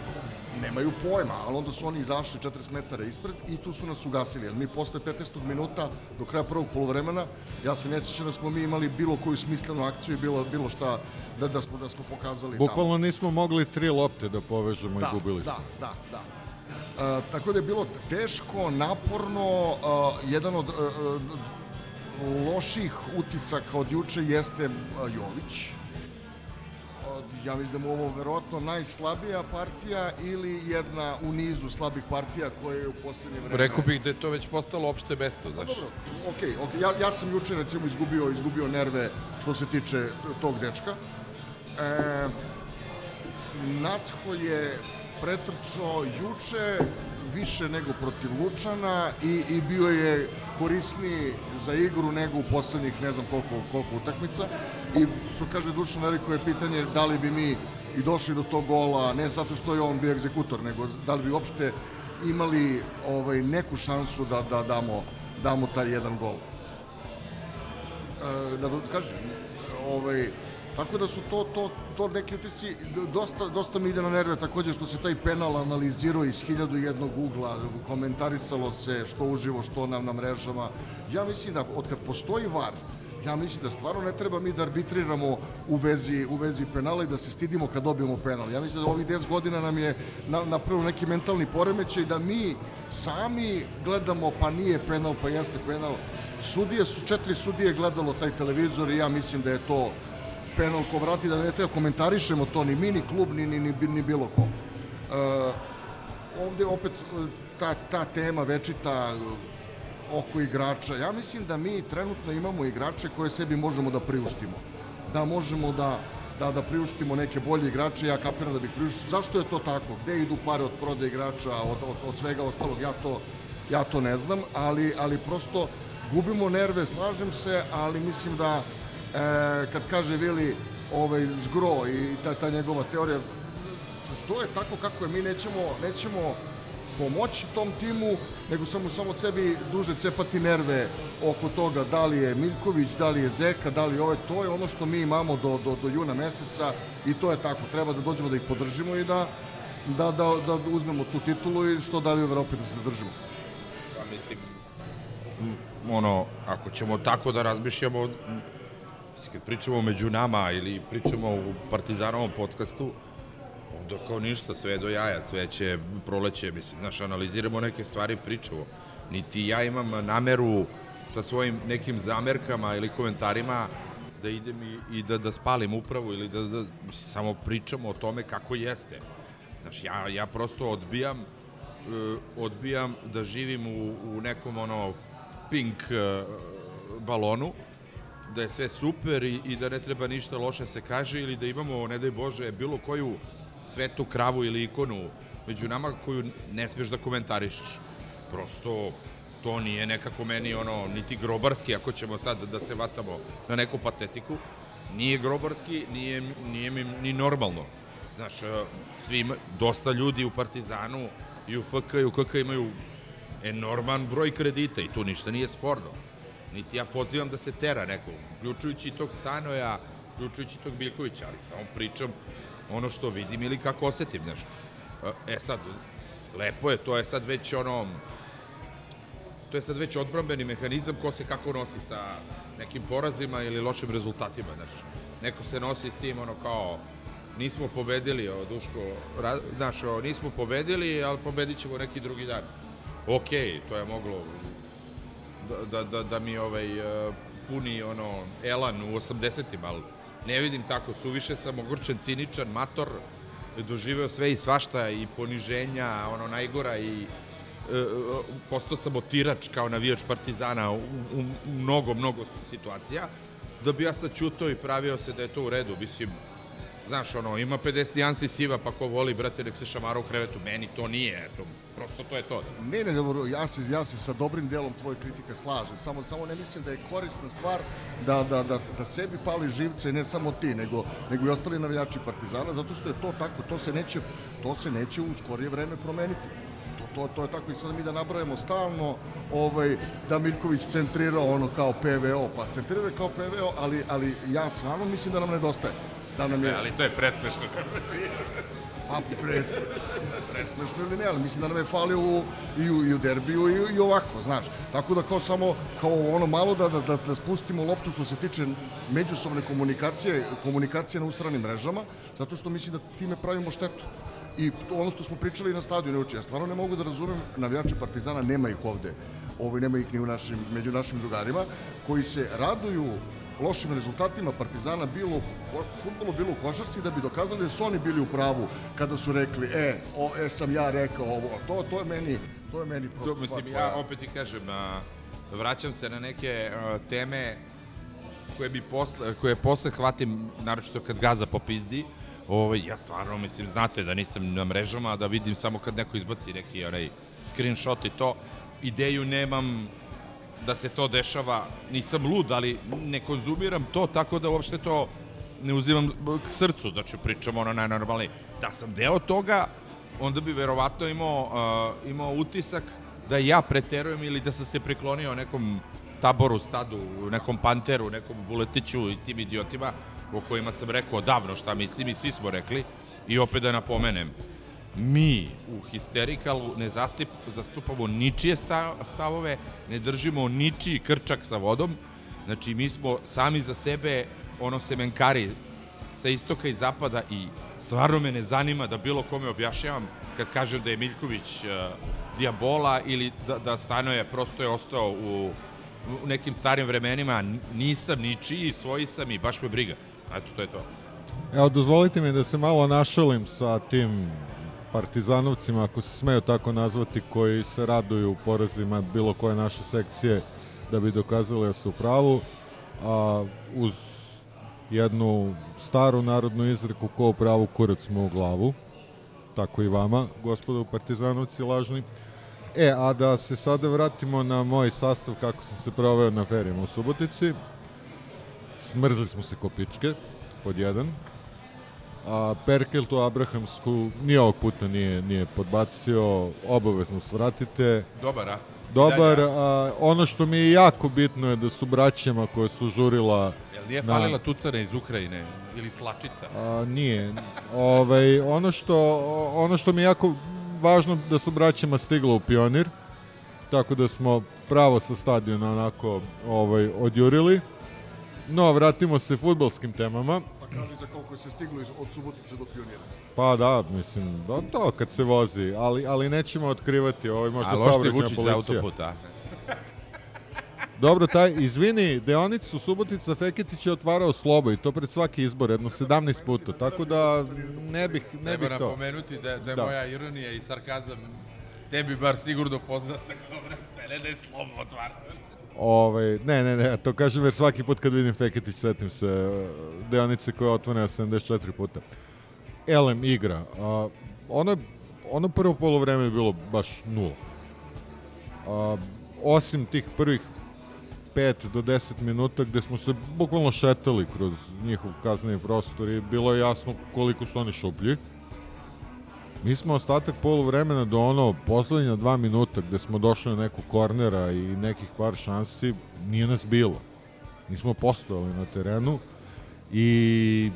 nemaju pojma, ali onda su oni izašli 40 metara ispred i tu su nas ugasili. Mi posle 15. minuta, do kraja prvog polovremena, ja se ne sjećam da smo mi imali bilo koju smislenu akciju i bilo, bilo šta da, da, smo, da smo pokazali tamo. Bukvalno nismo mogli tri lopte da povežemo Da, i gubili smo. da, da, da. A, tako da je bilo teško, naporno, a, jedan od a, loših utisaka od juče jeste Jović. Ja mislim da mu ovo verovatno najslabija partija ili jedna u nizu slabih partija koje je u poslednje vreme... Rekao bih da je to već postalo opšte mesto, znaš. Dobro, okej, okej. Ja, ja sam juče recimo izgubio, izgubio nerve što se tiče tog dečka. E, Natho je pretrčao juče više nego protiv Lučana i, i bio je korisniji za igru nego u poslednjih ne znam koliko, koliko utakmica. I što kaže Dušan veliko je pitanje da li bi mi i došli do tog gola, ne zato što je on bio egzekutor, nego da li bi uopšte imali ovaj, neku šansu da, da damo, damo taj jedan gol. E, da kažem, ovaj, tako da su to, to, to neki utisci, dosta, dosta mi ide na nerve takođe što se taj penal analizirao iz hiljadu jednog ugla, komentarisalo se što uživo, što nam na mrežama. Ja mislim da od kad postoji VAR, ja mislim da stvarno ne treba mi da arbitriramo u vezi, u vezi penala i da se stidimo kad dobijemo penal. Ja mislim da ovih 10 godina nam je na, napravio neki mentalni poremećaj da mi sami gledamo pa nije penal, pa jeste penal. Sudije su, četiri sudije gledalo taj televizor i ja mislim da je to penal ko vrati, da ne treba komentarišemo to ni mi, ni klub, ni, ni, ni, ni bilo ko. E, ovde opet e, ta, ta tema večita oko igrača. Ja mislim da mi trenutno imamo igrače koje sebi možemo da priuštimo. Da možemo da, da, da priuštimo neke bolje igrače, ja kapiram da bih priuštio. Zašto je to tako? Gde idu pare od prode igrača, od, od, od svega ostalog? Ja to, ja to ne znam, ali, ali prosto gubimo nerve, slažem se, ali mislim da e, kad kaže Vili ovaj, zgro i ta, ta njegova teorija, to je tako kako je, mi nećemo, nećemo pomoći tom timu, nego samo samo sebi duže cepati nerve oko toga da li je Miljković, da li je Zeka, da li je ovaj, to je ono što mi imamo do, do, do juna meseca i to je tako, treba da dođemo da ih podržimo i da, da, da, da uzmemo tu titulu i što dalje u Evropi da se zadržimo. Pa mislim, ono, ako ćemo tako da razmišljamo, kad pričamo među nama ili pričamo u Partizanovom podcastu, onda kao ništa, sve do jaja, cveće, proleće, mislim, znaš, analiziramo neke stvari, pričamo. Niti ja imam nameru sa svojim nekim zamerkama ili komentarima da idem i, i da, da spalim upravu ili da, da mislim, samo pričamo o tome kako jeste. Znaš, ja, ja prosto odbijam uh, odbijam da živim u, u nekom ono pink uh, balonu da je sve super i, i da ne treba ništa loše se kaže ili da imamo, ne daj Bože, bilo koju svetu kravu ili ikonu među nama koju ne smeš da komentarišeš. Prosto to nije nekako meni ono, niti grobarski, ako ćemo sad da se vatamo na neku patetiku, nije grobarski, nije, nije mi ni normalno. Znaš, e, svi, ima- dosta ljudi u Partizanu i u FK i u KK imaju enorman broj kredita i tu ništa nije sporno. Niti ja pozivam da se tera neko, uključujući tog Stanoja, uključujući tog Biljkovića, ali samo pričam ono što vidim ili kako osetim, znaš. E sad, lepo je, to je sad već ono, to je sad već odbrambeni mehanizam ko se kako nosi sa nekim porazima ili lošim rezultatima, znaš. Neko se nosi s tim ono kao nismo pobedili, o, Duško, ra, znaš, o, nismo pobedili, ali pobedit ćemo neki drugi dan. Okej, to je moglo da, da, da, da mi ovaj, e, puni ono elan u 80-im, ali ne vidim tako, suviše sam ogorčen, ciničan, mator, doživeo sve i svašta i poniženja, ono najgora i e, postao sam otirač kao navijač Partizana u, u, u mnogo, mnogo situacija, da bi ja sad čutao i pravio se da je to u redu, mislim, znaš, ono, ima 50 nijansi siva, pa ko voli, brate, nek se šamara u krevetu, meni to nije, eto, prosto to je to. Ne, ne, dobro, ja se, ja se sa dobrim delom tvoje kritike slažem, samo, samo ne mislim da je korisna stvar da, da, da, da sebi pali živce, ne samo ti, nego, nego i ostali navijači Partizana, zato što je to tako, to se neće, to se neće u skorije vreme promeniti. To, to, je tako i sad mi da nabrajamo stalno ovaj, da Miljković centrirao ono kao PVO, pa centrirao kao PVO, ali, ali ja stvarno mislim da nam nedostaje. Da nam je... ali to je presmešno. Pa pre, presmešno ili ne, ali mislim da nam je falio u, i, u, i u derbiju i, i ovako, znaš. Tako da kao samo, kao ono malo da, da, da, da spustimo loptu što se tiče međusobne komunikacije, komunikacije na ustranim mrežama, zato što mislim da time pravimo štetu. I ono što smo pričali na stadionu juče, ja stvarno ne mogu da razumem, navijači Partizana nema ih ovde, ovaj, nema ih ni u našim, među našim drugarima, koji se raduju lošim rezultatima Partizana bilo u fudbalu, bilo u košarci, da bi dokazali da su oni bili u pravu kada su rekli, e, o, e sam ja rekao ovo, to, to je meni, to je meni prosto To, mislim, ja opet ti kažem, a, vraćam se na neke a, teme koje bi posle, koje posle hvatim, naročito kad gaza popizdi, Ovaj, ja stvarno, mislim, znate da nisam na mrežama, da vidim samo kad neko izbaci neki onaj screenshot i to. Ideju nemam da se to dešava, nisam lud, ali ne konzumiram to, tako da uopšte to ne uzimam k srcu, znači pričam ono najnormalnije. Da sam deo toga, onda bi verovatno imao, uh, imao utisak da ja preterujem ili da sam se priklonio nekom taboru, stadu, nekom panteru, nekom vuletiću i tim idiotima o kojima sam rekao davno šta mislim i svi smo rekli. I opet da napomenem, mi u Histerikalu ne zastip, zastupamo ničije sta- stavove, ne držimo ničiji krčak sa vodom, znači mi smo sami za sebe ono semenkari sa istoka i zapada i stvarno me ne zanima da bilo kome objašnjavam kad kažem da je Miljković uh, diabola ili da, da Stanoje prosto je ostao u, u nekim starim vremenima, nisam ničiji, svoji sam i baš me briga. Eto, to je to. Evo, dozvolite mi da se malo našalim sa tim partizanovcima, ako se smeju tako nazvati, koji se raduju porazima bilo koje naše sekcije da bi dokazali da su u pravu, a uz jednu staru narodnu izreku ko u pravu kurac mu u glavu, tako i vama, gospodo partizanovci lažni. E, a da se sada vratimo na moj sastav kako sam se proveo na ferijama u Subotici. Smrzli smo se ko pičke, pod jedan. A Perkeltu Abrahamsku ni ovog puta nije, nije podbacio, obavezno svratite. Dobar, a? Dobar, a, ono što mi je jako bitno je da su braćama koje su žurila... Jel nije na- falila tucana iz Ukrajine ili slačica? A, nije. Ovaj, ono, što, ono što mi je jako važno da su braćama stigla u pionir, tako da smo pravo sa stadiona onako ovaj, odjurili. No, vratimo se futbolskim temama. Kaži za koliko se stiglo iz- od Subotice do Pionira. Pa da, mislim, da, to kad se vozi, ali, ali nećemo otkrivati, ovaj možda A loš ti saobraćajna Vučić za policija. autoput, a? Dobro, taj, izvini, deonicu Subotica Feketić je otvarao slobo i to pred svaki izbor, jedno 17 puta, tako da ne bih, ne bih Treba to. napomenuti da, da je Da. moja ironija i sarkazam tebi bar sigurno poznat tako vreme, da je slobo otvara. Ovaj, ne, ne, ne, to kažem jer svaki put kad vidim Feketić setim se e, deonice koja je otvorena 74 puta. Elem igra. A, ono, ono prvo polovreme je bilo baš nula. A, osim tih prvih 5 do 10 minuta gde smo se bukvalno šetali kroz njihov kazneni prostor i bilo je jasno koliko su oni šuplji. Mi smo ostatak poluvremena do ono poslednja dva minuta gde smo došli na neku kornera i nekih par šansi, nije nas bilo. Nismo postojali na terenu i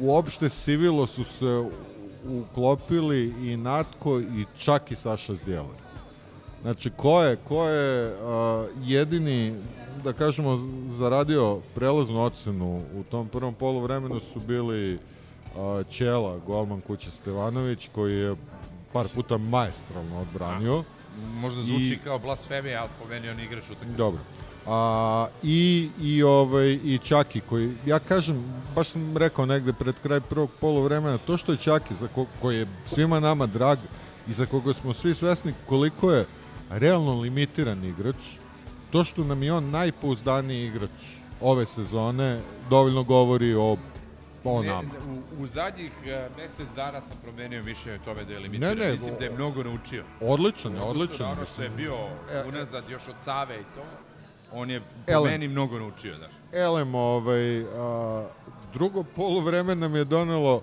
uopšte sivilo su se uklopili i Natko i čak i Saša Zdjelar. Znači, ko je, ko je a, jedini, da kažemo, zaradio prelaznu ocenu u tom prvom poluvremenu su bili Ćela, golman Kuća Stevanović, koji je par puta maestralno odbranio. Možda zvuči I- kao blasfemija, ali po meni on igrač utakmice. Dobro. A, i, i, ovaj, I Čaki, koji, ja kažem, baš sam rekao negde pred kraj prvog polovremena, to što je Čaki, za ko, koji je svima nama drag i za koga smo svi svesni koliko je realno limitiran igrač, to što nam je on najpouzdaniji igrač ove sezone, dovoljno govori o, o Ne, nama. u, u zadnjih uh, mesec dana sam promenio mišljenje o tome da je limitiran. Ne, ne, Mislim da je mnogo naučio. Odličan je, odličan. Ono što je bio E, unazad još od Save i to, on je po Elem. meni mnogo naučio. Znaš. Elem, ovaj, a, drugo polovreme nam je donelo,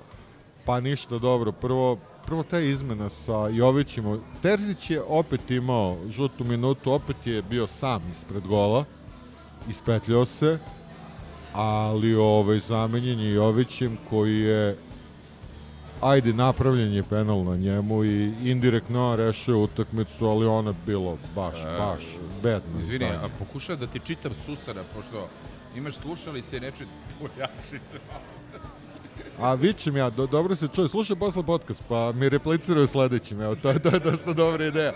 pa ništa dobro. Prvo, prvo ta izmena sa Jovićima. Terzić je opet imao žutu minutu, opet je bio sam ispred gola, ispetljao se, ali ovaj, zamenjen je Jovićem koji je ajde, napravljen je penal na njemu i indirektno rešio utakmicu, ali ona je bilo baš, baš bedno. Izvini, a pokušaj da ti čitam susara, pošto imaš slušalice i neče pojači se. A vičem ja, do, dobro se čuje, slušaj posle podcast, pa mi repliciraju sledećim, evo, to je, to je dosta dobra ideja.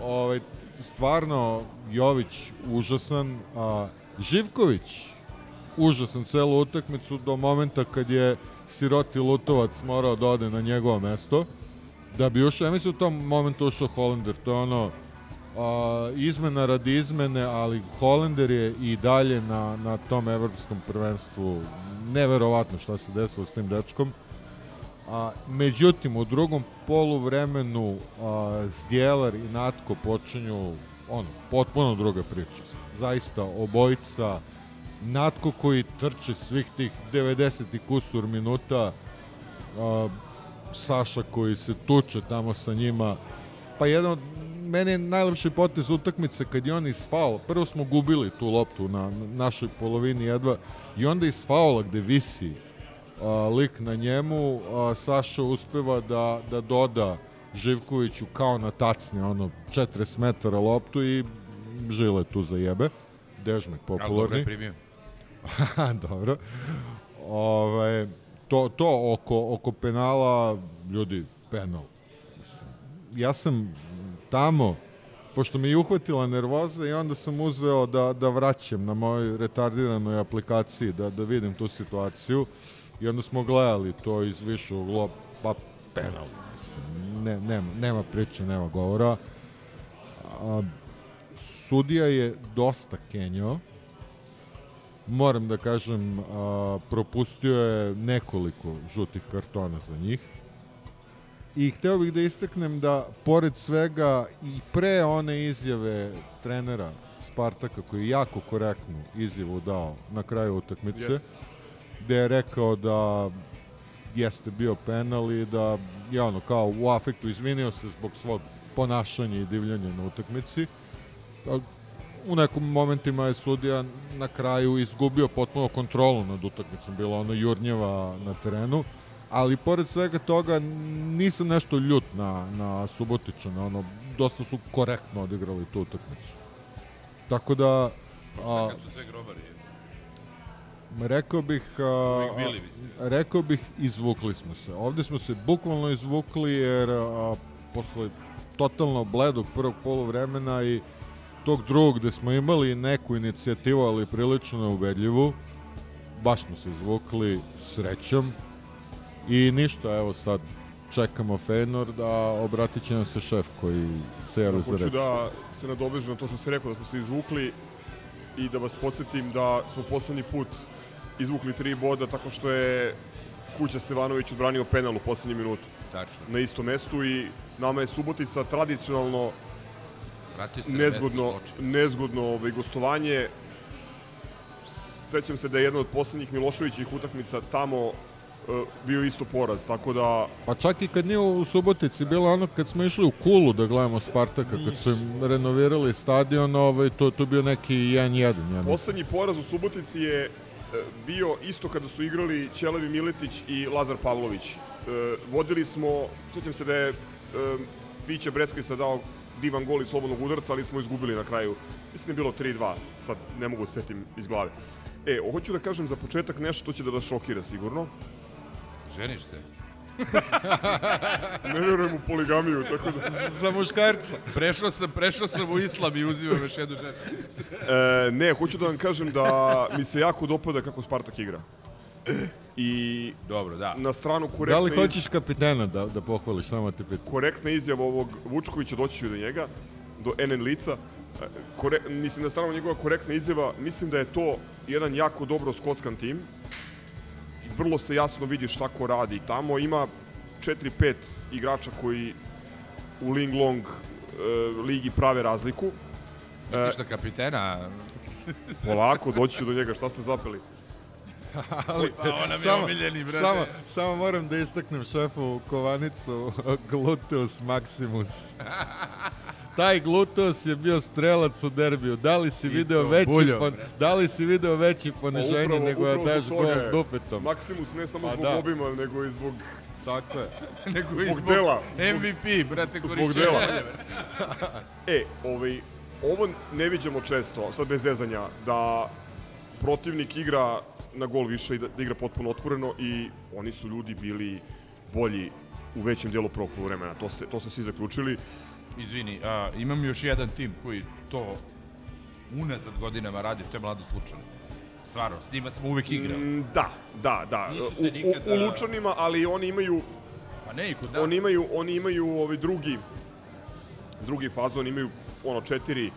Ovaj, stvarno, Jović užasan, a Živković užasan celu utakmicu do momenta kad je Siroti Lutovac morao da ode na njegovo mesto, da bi ušao, ja mislim u tom momentu ušao Hollander, to je ono, a, izmena radi izmene, ali Hollander je i dalje na, na tom evropskom prvenstvu neverovatno šta se desilo s tim dečkom. A, međutim, u drugom polu vremenu a, Zdjelar i Natko počinju ono, potpuno druga priča. Zaista, obojica, Natko koji trče svih tih 90 i kusur minuta, a, Saša koji se tuče tamo sa njima, pa jedan od meni je najlepši potez utakmice kad je on iz faula, prvo smo gubili tu loptu na, na našoj polovini jedva i onda iz faula gde visi a, lik na njemu, a, Saša uspeva da, da doda Živkoviću kao na tacni, ono, 40 metara loptu i žile tu za jebe. Dežmek Ali dobro je popularni. primio. Dobro. Ovaj, to, to oko, oko penala, ljudi, penal. Ja sam tamo, pošto me je uhvatila nervoza i onda sam uzeo da, da vraćam na mojoj retardiranoj aplikaciji da, da vidim tu situaciju i onda smo gledali to iz više ugla, pa penal. Ne, nema, nema priče, nema govora. A, sudija je dosta kenjao, moram da kažem, a, propustio je nekoliko žutih kartona za njih. I hteo bih da istaknem da, pored svega, i pre one izjave trenera Spartaka, koji je jako korektnu izjavu dao na kraju utakmice, Jeste. gde je rekao da jeste bio penal i da je ono kao u afektu izvinio se zbog svog ponašanja i divljanja na utakmici. A, u nekom momentima je sudija na kraju izgubio potpuno kontrolu nad utakmicom, bilo ono jurnjeva na terenu, ali pored svega toga nisam nešto ljut na, na Subotičana, ono, dosta su korektno odigrali tu utakmicu. Tako da, a, Kad su sve grobari. rekao bih, a, mislim. rekao bih, izvukli smo se. Ovde smo se bukvalno izvukli jer a, posle totalno bledog prvog poluvremena i tog drugog gde smo imali neku inicijativu, ali prilično neubedljivu, baš smo se izvukli srećom i ništa, evo sad čekamo Feynord, a obratit će nam se šef koji se javi za Hoću reč. da se nadovežem na to što ste rekao, da smo se izvukli i da vas podsjetim da smo poslednji put izvukli tri boda tako što je Kuća Stevanović odbranio penal u poslednji minutu Tačno. na istom mestu i nama je Subotica tradicionalno se nezgodno, nezgodno ovaj, gostovanje. Sećam se da je jedna od poslednjih Miloševićih utakmica tamo e, bio isto poraz, tako da Pa čak i kad nije u Subotici bilo ono kad smo išli u Kulu da gledamo Spartaka, kad su im renovirali stadion, ovaj, to, to bio neki 1-1. Ja mislim. Poslednji poraz u Subotici je e, bio isto kada su igrali Ćelevi Miletić i Lazar Pavlović. E, vodili smo, sjećam se da je e, Piće Breckica dao divan gol iz slobodnog udarca, ali smo izgubili na kraju. Mislim da je bilo 3-2, sad ne mogu da se setim iz glave. E, hoću da kažem za početak nešto što će da vas šokira sigurno. Ženiš se? Ne verujem u poligamiju, tako da... Za muškarca. Prešao sam, prešao sam u islam i uzimam još jednu ženu. E, ne, hoću da vam kažem da mi se jako dopada kako Spartak igra. I Dobro, da. na stranu korektne... Da li hoćeš kapitena da, da pohvališ, samo te pitam? korektna izjava ovog Vučkovića, doći ću do njega, do NN lica. E, Kore, mislim da strano njegova korektna izjava, mislim da je to jedan jako dobro skockan tim. I vrlo se jasno vidi šta ko radi tamo. Ima 4-5 igrača koji u Ling Long e, ligi prave razliku. Misliš da kapitena... Polako, doći ću do njega, šta ste zapeli? Ali, Pa on nam je omiljeni, brate. Samo, samo moram da istaknem šefu Kovanicu Gluteus Maximus. Taj Gluteus je bio strelac u derbiju. Da li si I video to veći buljo, pon, da li si video veće poniženje upravo- nego da upravo daš zbog gol dupetom? Maximus ne samo Pa zbog da. obima, nego i zbog Tako je. Nego i Zbog dela. MVP, brate, Zbog korišćenja. dela. E, ovaj, ovo ne viđamo često, sad bez zezanja, da protivnik igra na gol više i da, da igra potpuno otvoreno i oni su ljudi bili bolji u većem delu prvog vremena. To ste, to ste svi zaključili. Izvini, a, imam još jedan tim koji to unazad godinama radi, to je Mlado Slučan. Stvarno, s njima smo uvek igrali. Mm, Da, da, da. U, se u, nikada- u Lučanima, ali oni imaju Pa ne, i kod nas. oni imaju oni imaju ovaj drugi drugi fazon, imaju ono četiri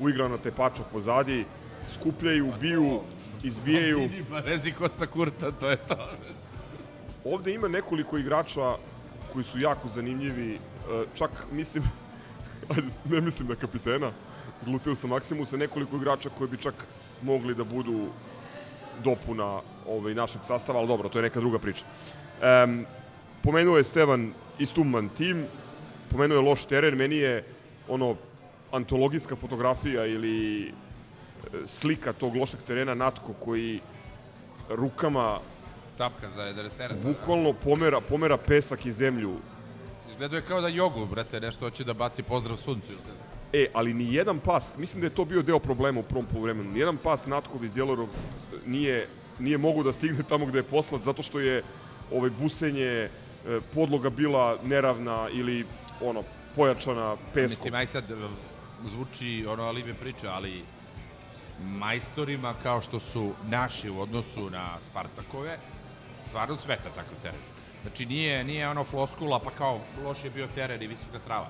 uigrana tepača pozadi, skupljaju, biju, izbijaju. Pa rezi Kosta Kurta, to je to. Ovde ima nekoliko igrača koji su jako zanimljivi, e, čak mislim, ajde, ne mislim na kapitena, glutio sam Maksimusa, nekoliko igrača koji bi čak mogli da budu dopuna ovaj, našeg sastava, ali dobro, to je neka druga priča. Um, pomenuo je Stevan istuman tim, pomenuo je loš teren, meni je ono antologijska fotografija ili slika tog lošeg terena Natko koji rukama Tapka za 11 terena. bukvalno pomera, pomera pesak i zemlju. Izgledao je kao da jogu, brate, nešto hoće da baci pozdrav suncu. E, ali ni jedan pas, mislim da je to bio deo problema u prvom poluvremenu, ni jedan pas Natkov iz Djelorog nije, nije mogu da stigne tamo gde je poslat, zato što je ovaj busenje, e, podloga bila neravna ili ono, pojačana peskom. Mislim, aj sad e, zvuči ono alibe priča, ali majstorima kao što su naši u odnosu na Spartakove, stvarno smeta takav teren. Znači nije, nije ono floskula pa kao loš je bio teren i visoka trava.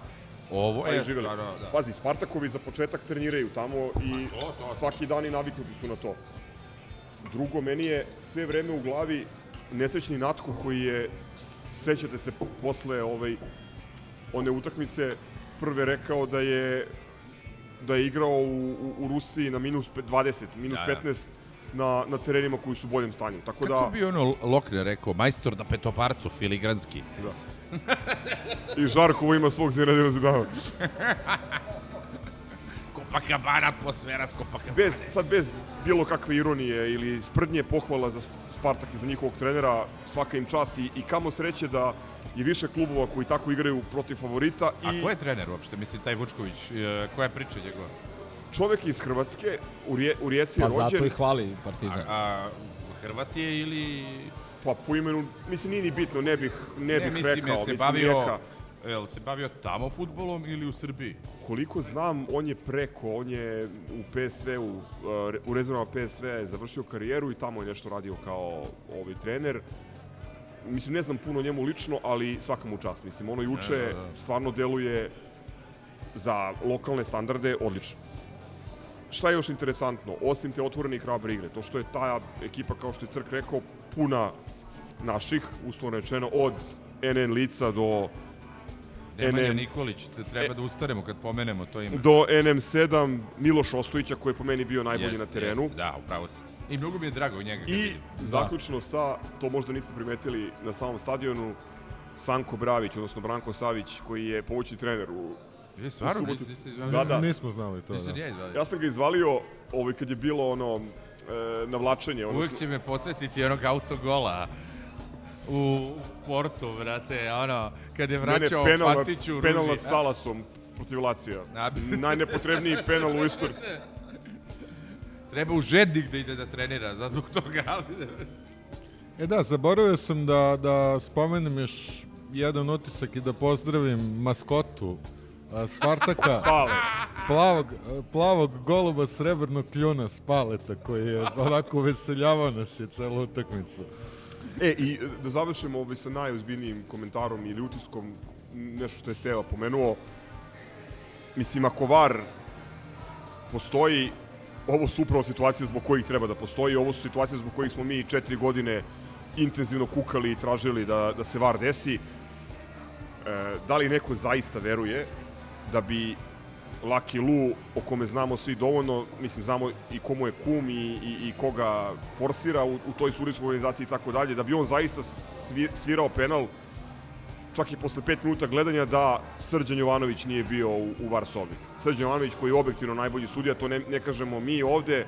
Ovo Pa je je živjeli. stvarno, da. Pazi, Spartakovi za početak treniraju tamo i Pa to, to. svaki dan i naviknuti su na to. Drugo, meni je sve vreme u glavi nesrećni Natko koji je, sećate se posle ovaj, one utakmice, prve rekao da je da je igrao u, u, u Rusiji na minus pe- 20, minus Da, da. 15 na, na terenima koji su u boljem stanju. Tako Kako da, bi ono Lokner rekao, majstor na petoparcu, filigranski. da. I Žarkovo ima svog zirađena zidana. Copacabana, atmosfera s Copacabana. bez, sad bez bilo kakve ironije ili sprdnje pohvala za Spartak i za njihovog trenera, svaka im čast i, i kamo sreće da je više klubova koji tako igraju protiv favorita A i ko je trener uopšte? Mislim, taj Vučković, e, koja je priča njegova? čovek iz Hrvatske u, Rije, u Rijeci Pa je rođen, zato i hvali Partizan. A, a Hrvat je ili... pa po imenu, mislim nije ni bitno, ne bih, ne, bih mislim, rekao, jel se mislim bavio, neka. Jel se bavio tamo futbolom ili u Srbiji? Koliko znam, on je preko, on je u PSV-u, uh, u rezervama PSV je završio karijeru i tamo je nešto radio kao ovaj trener. Mislim, ne znam puno o njemu lično, ali svaka mu čast. Mislim, ono juče Da, da, da. stvarno deluje za lokalne standarde odlično. Šta je još interesantno? Osim te otvorene i hrabre igre, to što je ta ekipa, kao što je Crk rekao, puna naših, uslovno rečeno, od NN lica do Nemanja NN. Nikolić, te treba E- da ustanemo kad pomenemo to ime. do NM7 Miloš Ostojića koji je po meni bio najbolji Jest, na terenu. jest, da, upravo si. I mnogo mi je drago njega kad I vidim. zaključno sa, to možda niste primetili na samom stadionu, Sanko Bravić, odnosno Branko Savić, koji je pomoćni trener u E, stvarno, nisi- nisi- Da, da. Nismo znali to, Nisam da. ja. Ja sam ga izvalio ovaj, kad je bilo ono e, navlačenje. Uvijek Odnosno, će me podsjetiti onog autogola u Portu, brate, ono, kad je ne, ne, vraćao penal, nad, Patiću u penal ruži. nad Salasom protiv Lacija. Najnepotrebniji penal u istoriji. Treba u žednik da ide da trenira, zato toga, ali... E da, zaboravio sam da, da spomenem još jedan utisak i da pozdravim maskotu a, Spartaka, Pale. plavog, plavog goluba srebrnog kljuna Spaleta, koji je onako uveseljavao nas je celu utakmicu. E, i e, da završimo ovaj sa najozbiljnijim komentarom ili utiskom, nešto što je Steva pomenuo. Mislim, ako VAR postoji, ovo su upravo situacije zbog kojih treba da postoji, ovo su situacije zbog kojih smo mi četiri godine intenzivno kukali i tražili da, da se VAR desi. E, da li neko zaista veruje da bi Lucky Lu, o kome znamo svi dovoljno, mislim, znamo i komu je kum i, i, i koga forsira u, u toj sudijskoj organizaciji i tako dalje, da bi on zaista svi, svirao penal čak i posle pet minuta gledanja da Srđan Jovanović nije bio u, u VAR sobi. Srđan Jovanović koji je objektivno najbolji sudija, to ne, ne kažemo mi ovde,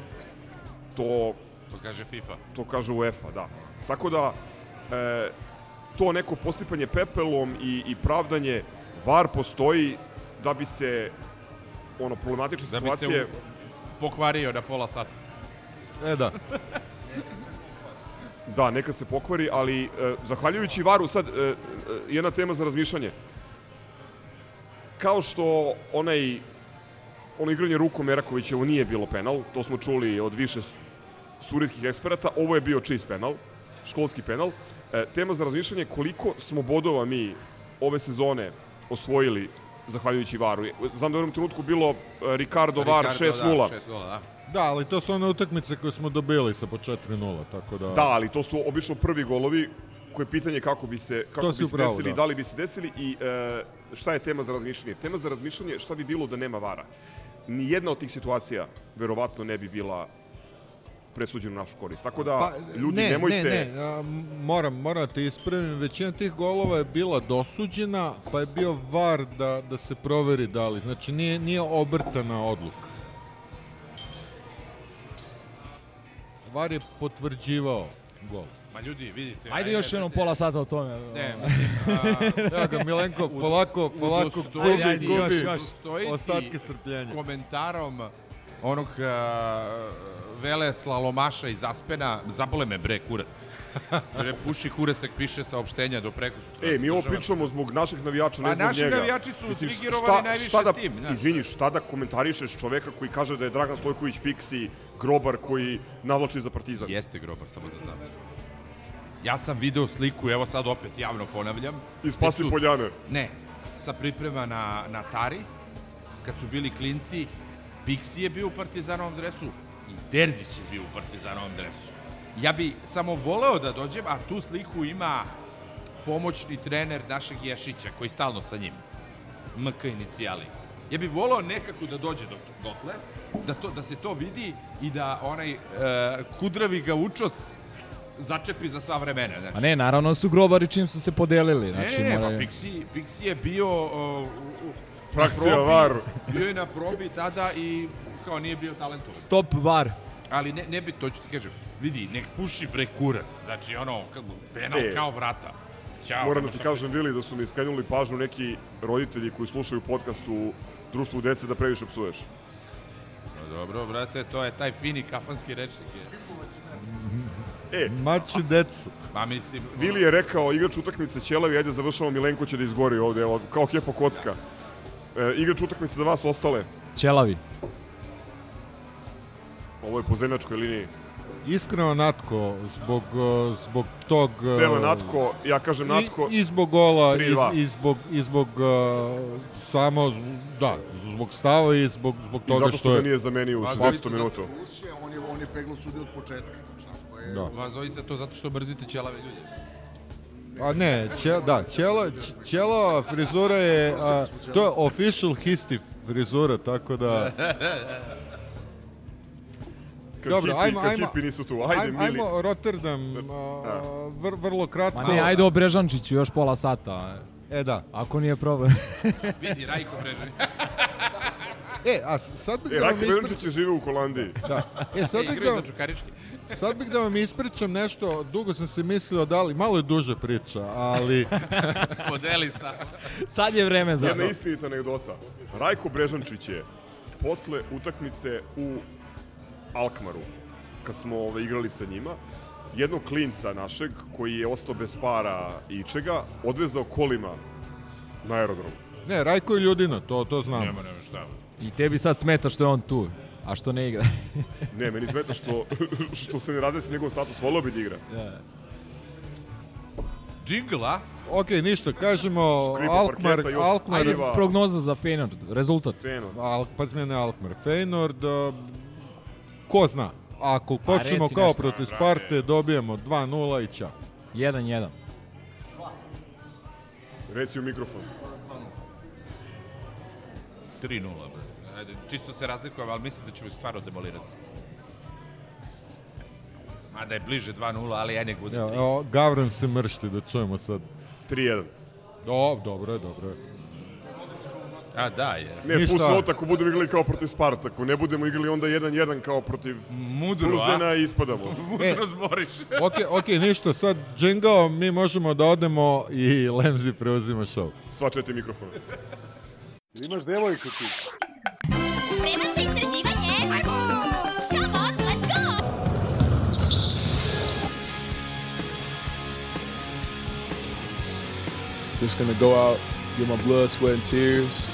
to To kaže FIFA. to kaže UEFA, da. Tako da, e, to neko posipanje pepelom i, i pravdanje, VAR postoji da bi se ono problematične Da bi se situacije u- pokvario na pola sata. E da. Da, nekad se pokvari, ali e, zahvaljujući Varu, sad, e, e, jedna tema za razmišljanje. Kao što onaj ono igranje rukom Erakovićevo nije bilo penal, to smo čuli od više surijskih eksperata, ovo je bio čist penal, školski penal. E, tema za razmišljanje koliko smo bodova mi ove sezone osvojili zahvaljujući Varu. Znam da je u jednom trenutku bilo e, Ricardo, Var 6-0. Da, 6-0, da. Da, ali to su one utakmice koje smo dobili sa po 4-0, tako da... Da, ali to su obično prvi golovi koje je pitanje kako bi se kako To bi se upravo, desili, da. da. li bi se desili i e, šta je tema za razmišljanje? Tema za razmišljanje šta bi bilo da nema vara. Ni jedna od tih situacija verovatno ne bi bila presuđena u našu korist. Tako da, Pa, ljudi, ne, nemojte... Ne, ne, m- moram, moram da te ispravim. Većina tih golova je bila dosuđena, pa je bio var da, da se proveri da li. Znači, nije, nije obrtana odluka. Var je potvrđivao gol. Ma ljudi, vidite. Ajde još jednom pola sata o tome. Ne, mislim, a, Evo ga, Milenko, polako, polako gubi, ajde, još, gubi još. Ustojiti ostatke strpljenja. komentarom onog a, vele slalomaša iz Aspena, zabole me bre kurac. Bre, puši kuresek piše saopštenja do preko sutra. E, mi ovo Država- pričamo zbog naših navijača, ne Pa zbog naši njega. navijači su Mislim, šta- najviše šta da, s tim, znaš. Izvini, šta da komentarišeš čoveka koji kaže da je Dragan Stojković Piksi, grobar koji navlači za partizan? Jeste grobar, samo da znam. Ja sam video sliku, evo sad opet javno ponavljam. I spasi gde su- Poljane. Ne, sa priprema na, na Tari, kad su bili klinci, Pixi je bio u partizanovom dresu i Terzić je bio u partizanovom dresu. Ja bi samo voleo da dođem, a tu sliku ima pomoćni trener našeg Ješića, koji je stalno sa njim. MK inicijali. Ja bih voleo nekako da dođe do dotle, da, to, da se to vidi i da onaj e, kudravi gaučos začepi za sva vremena. Znači. A ne, naravno su grobari čim su se podelili. Ne, Znači, ne, ne, pa moraju- Pixi, Pixi je bio uh, u, u, Frakcija probi, VAR. Bio je na probi tada i kao nije bio talentovan. Stop var. Ali ne, ne bi, to ću ti kažem, vidi, nek puši bre kurac. Znači, ono, kako, penal E. kao vrata. Ćao. Moram da ti kažem, Vili, da su mi skrenuli pažnju neki roditelji koji slušaju podcast u društvu dece da previše psuješ. Pa Dobro, brate, to je taj fini kafanski rečnik. Je. E, Mači decu. Pa mislim... Vili je rekao, igrač utakmice Ćelavi, ajde završamo, Milenko će da izgori ovde, evo, kao kepo kocka. E, igrač utakmice za vas ostale, Ćelavi. Ovo je po zemljačkoj liniji. Iskreno Natko, zbog, uh, zbog tog... uh, Stevan Natko, ja kažem Natko, I, i zbog gola, i, 3:2. i zbog, i zbog uh, samo, da, zbog stava i zbog, zbog i toga zato što što ga je... nije zamenio u Vazovica 60 minutu. On je, on je peglo sudio od početka. Znači, je, Da. Vazovica to zato što mrzite ćelave ljude. A ne, će, da, ćela, ć- ćelava frizura je, a, to je official histi frizura, tako da... Dobro, hipi, ajmo, ajmo, hipi nisu tu, ajde, ajmo, Mili. ajmo Rotterdam, a, vr, vrlo kratko. Ma ne, ajde o Brežančiću još pola sata. E, da. Ako nije problem. Vidi, Rajko Brežan. E, a sad bih E, da vam Rajko ispričam... Je žive u Holandiji. Da. E, sad bih da, Čukarički. sad bih da vam ispričam nešto, dugo sam se mislio da li, malo je duže priča, ali... Podeli sta. Sad je vreme za Jedna to. istinita anegdota. Rajko Brežančić je posle utakmice u Alkmaru, kad smo ove, igrali sa njima, jednog klinca našeg, koji je ostao bez para i čega, odvezao kolima na aerodrom. Ne, Rajko je ljudina, to, to znam. Nema, nema šta. I tebi sad smeta što je on tu, a što ne igra. Ne, meni smeta što, što se ne sa njegov status, volio bi da igra. Džingl, a? Ok, ništa, kažemo Škripa Alkmaar, parketa, još Alkmaar, Ajde, prognoza za Feyenoord, rezultat. Ceno. Al, pa zmene Alkmaar, Feyenoord, uh, ko zna, ako počnemo reci kao nešto. protiv Sparte, dobijemo 2-0 i čao. 1-1. Reci u mikrofon. 3-0, brate. Ajde, čisto se razlikujem, ali mislim da ćemo ih stvarno demolirati. Mada je bliže 2-0, ali ja ne bude. Evo, evo, Gavran se mršti, da čujemo sad. 3-1. Do, dobro je, dobro je. A, da, je. Ne, Ništa. fusnota ako budemo igrali kao protiv Spartaku, ne budemo igrali onda 1-1 kao protiv Mudru, Tuzena a? i ispadamo. Mudro e, zboriš. ok, ok, ništa, sad džingao, mi možemo da odemo i Lemzi preuzima šov. Sva četi mikrofon. Imaš devojku ti. Spreman za istraživanje? Let's go! Just gonna go out, get my blood, sweat and tears.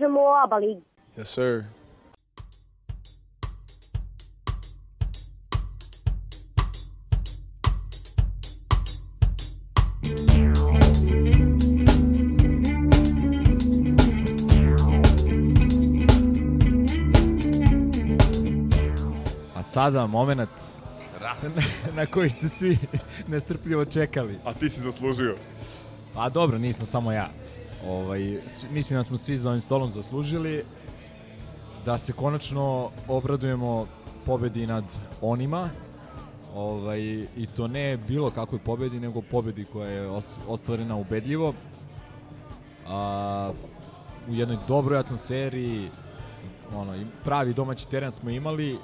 Nešto da kažem o ABA ligi. Yes, sir. A sada moment Rat. na koji ste svi nestrpljivo čekali. A ti si zaslužio. A dobro, nisam samo ja. Ovaj, mislim da smo svi za ovim stolom zaslužili da se konačno obradujemo pobedi nad onima. Ovaj, i to ne bilo kakvoj pobedi, nego pobedi koja je os- ostvarena ubedljivo. A, u jednoj dobroj atmosferi ono, pravi domaći teren smo imali.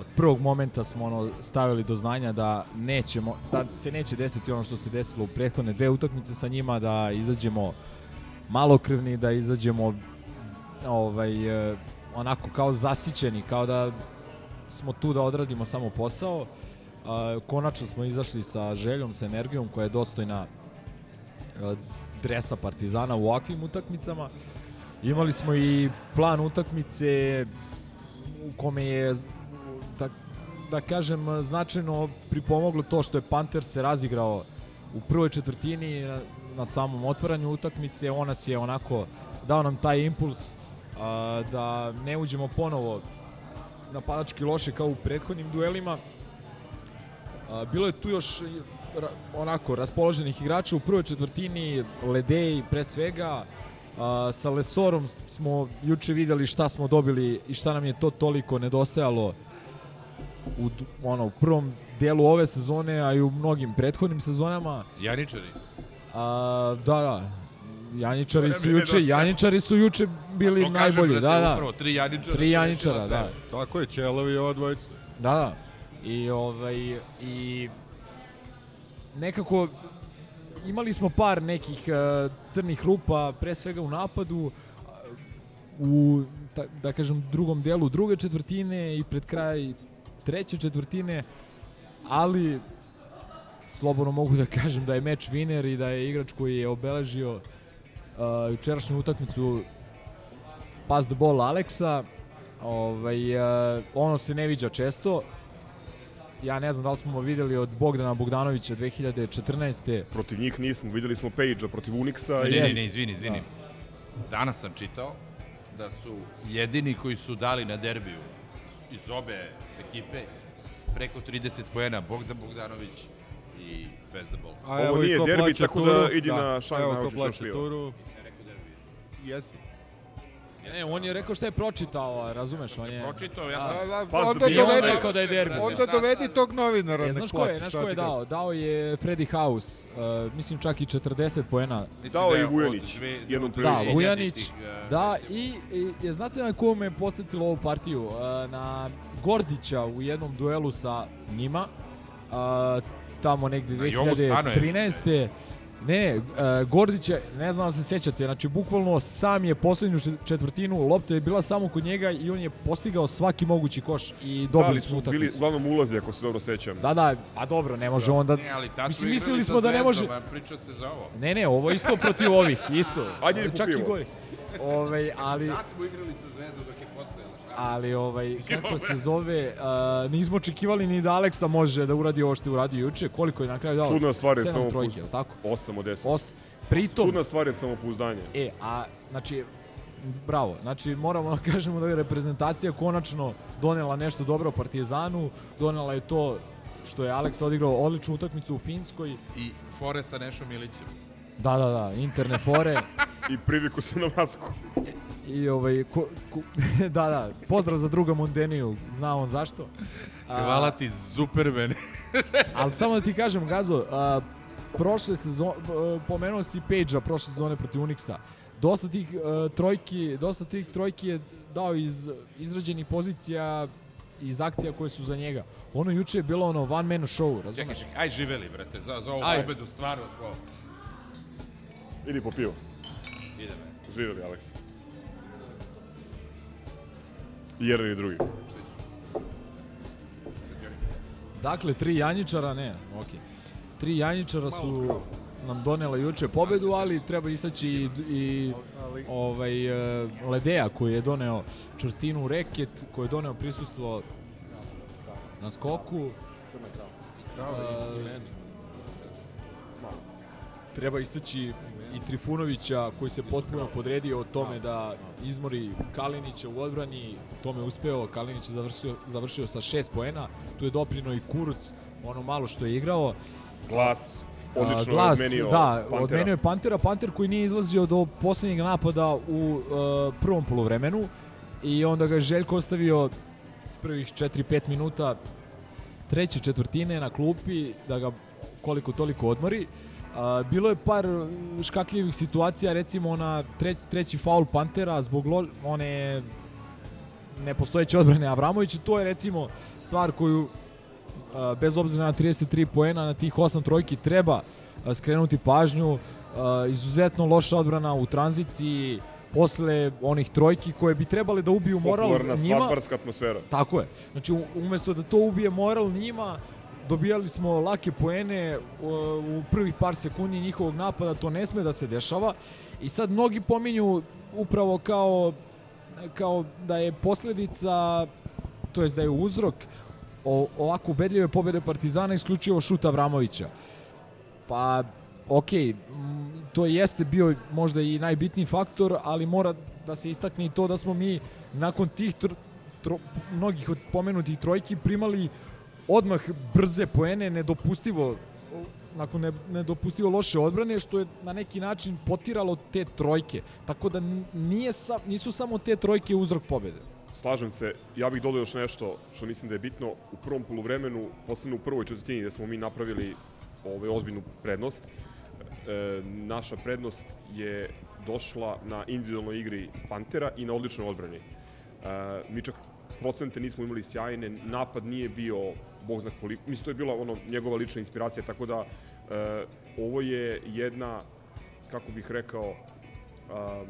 Od prvog momenta smo ono stavili do znanja da nećemo da se neće desiti ono što se desilo u prethodne dve utakmice sa njima da izađemo malokrvni da izađemo ovaj e, onako kao zasićeni kao da smo tu da odradimo samo posao konačno smo izašli sa željom, sa energijom koja je dostojna e, dresa Partizana u ovakvim utakmicama. Imali smo i plan utakmice u kome je da, da kažem značajno pripomoglo to što je Panter se razigrao u prvoj četvrtini na, samom otvaranju utakmice. On nas je onako dao nam taj impuls a, da ne uđemo ponovo napadački loše kao u prethodnim duelima. A, bilo je tu još ra, onako raspoloženih igrača u prvoj četvrtini, Ledej pre svega, a, sa Lesorom smo juče videli šta smo dobili i šta nam je to toliko nedostajalo u, ono, prvom delu ove sezone, a i u mnogim prethodnim sezonama. Janičari. A, da, da. Janjičari To su juče. Janjičari su juče bili To najbolji, da, brate, da. upravo, tri Janjičara Tri rešila da. sve. Tako je, Ćelavi i ova dvojica. Da, da. I ovaj i nekako imali smo par nekih uh, crnih rupa, pre svega u napadu, u ta, da kažem drugom delu druge četvrtine i pred kraj treće četvrtine, ali slobodno mogu da kažem da je meč winner i da je igrač koji je obeležio uh, jučerašnju utakmicu pass the ball Aleksa. Ovaj, uh, ono se ne viđa često. Ja ne znam da li smo videli od Bogdana Bogdanovića 2014. Protiv njih nismo, videli smo Page-a protiv Unixa. Ne, i- ne, ne, izvini, izvini. Danas sam čitao da su jedini koji su dali na derbiju iz obe ekipe preko 30 poena Bogdan Bogdanović i Vezdebol. A Ovo evo i nije ko derbi, tako da turu, idi na šank Evo ko naučiš još plaća pivo. turu. rekao derbi. Jesi. Ne, on je rekao šta je pročitao, razumeš, on je... Pročitao, ja A, sam... A, a, Pa, onda i on dovedi, rekao da je derbi. onda dovedi tog novinara. E, nek znaš ko je, znaš ko je dao? Dao je Freddy House, uh, mislim čak i 40 poena. Mislim Dao da i je od Vujanić, jednom prilikom. Da, 2000-ih, Vujanić, uh, da, i, i je, znate na koju me je posjetilo ovu partiju? Uh, na Gordića u jednom duelu sa njima, uh, tamo negde Na Jovu Stanojevića. 2013. Ne, uh, Gordić je, ne znam da se sećate, znači bukvalno sam je poslednju čet- četvrtinu, lopta je bila samo kod njega i on je postigao svaki mogući koš i Da, dobili ali smo su bili utakmicu. uglavnom ulazi, ako se dobro sećam. Da, da, a dobro, ne može onda... Ne, ali tad Mislim, mislili igrali smo da ne može- Priča se za ovo. Ne, ne, ovo isto protiv ovih, isto. Ajde, Čak i gori. Ovaj, ali, Tad smo igrali sa Zvezdom dok je postojala. Ali ovaj, kako se zove, uh, nismo očekivali ni da Aleksa može da uradi ovo što je uradio juče. Koliko je na kraju dao? Čudna stvar je samo trojke, tako? 8 od 10. Os. Pritom, Čudna stvar je samopouzdanje. e, a, znači, bravo, znači moramo da kažemo da je reprezentacija konačno donela nešto dobro Partizanu, donela je to što je Aleks odigrao odličnu utakmicu u Finskoj. I fore sa Nešom Ilićem. Da, da, da, interne fore. I priviku se na masku. I ovaj, ko, ko, da, da, pozdrav za druga Mondeniju, zna on zašto. A, Hvala ti, Superman. Ali samo da ti kažem, Gazo, a, prošle sezone, pomenuo si Page-a prošle sezone protiv Unixa. Dosta tih a, trojki, dosta tih trojki je dao iz izrađenih pozicija iz akcija koje su za njega. Ono juče je bilo ono one man show, razumeš? čekaj, aj živeli, brate, za, za ovu Ajde. pobedu, stvarno, ovo. Idi po pivo. Ide me. Živeli, Aleks. I jedan i drugi. Dakle, tri Janjičara, ne, okej. Tri Janjičara su nam donela juče pobedu, ali treba istaći i, i ovaj, e, Ledeja koji je doneo čvrstinu u reket, koji je doneo prisustvo na skoku. E, treba istaći i Trifunovića koji se potpuno podredio o tome da izmori Kalinića u odbrani, tome uspeo, Kalinić je završio, završio sa šest poena, tu je doprino i Kuruc, ono malo što je igrao. Glas, odlično A, glas, odmenio da, Pantera. odmenio je Pantera, Panter koji nije izlazio do poslednjeg napada u uh, prvom polovremenu i onda ga je Željko ostavio prvih 4-5 minuta treće četvrtine na klupi da ga koliko toliko odmori. A, bilo je par škakljivih situacija, recimo na tre, treći faul Pantera zbog lo, one nepostojeće odbrane Avramovića, to je recimo stvar koju a, bez obzira na 33 poena na tih 8 trojki treba a, skrenuti pažnju. A, izuzetno loša odbrana u tranziciji posle onih trojki koje bi trebale da ubiju moral Popularna njima. svadbarska atmosfera. Tako je. Znači, umesto da to ubije moral njima, dobijali smo lake poene u, prvih par sekundi njihovog napada, to ne sme da se dešava. I sad mnogi pominju upravo kao, kao da je posledica, to jest da je uzrok ovako ubedljive pobede Partizana isključivo šut Avramovića. Pa, okej, m, to jeste bio možda i najbitniji faktor, ali mora da se istakne i to da smo mi nakon tih tr, tro, mnogih od pomenutih trojki primali odmah brze poene, nedopustivo nakon ne, nedopustivo loše odbrane, što je na neki način potiralo te trojke. Tako da nije sa, nisu samo te trojke uzrok pobede. Slažem se, ja bih dodao još nešto što mislim da je bitno. U prvom poluvremenu, posebno u prvoj četvrtini gde smo mi napravili ovaj, ozbiljnu prednost, e, naša prednost je došla na individualnoj igri Pantera i na odličnoj odbrani. E, mi čak procente nismo imali sjajne, napad nije bio bog zna koliko, mislim to je bila ono njegova lična inspiracija, tako da e, ovo je jedna, kako bih rekao, a,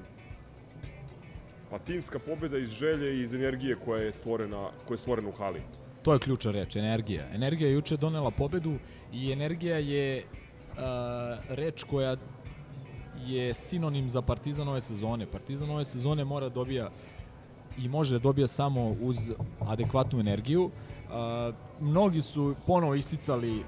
pa timska pobeda iz želje i iz energije koja je stvorena, koja je stvorena u hali. To je ključna reč, energija. Energija je juče donela pobedu i energija je uh, reč koja je sinonim za Partizan ove sezone. Partizan ove sezone mora dobija i može da dobija samo uz adekvatnu energiju. Uh, mnogi su ponovo isticali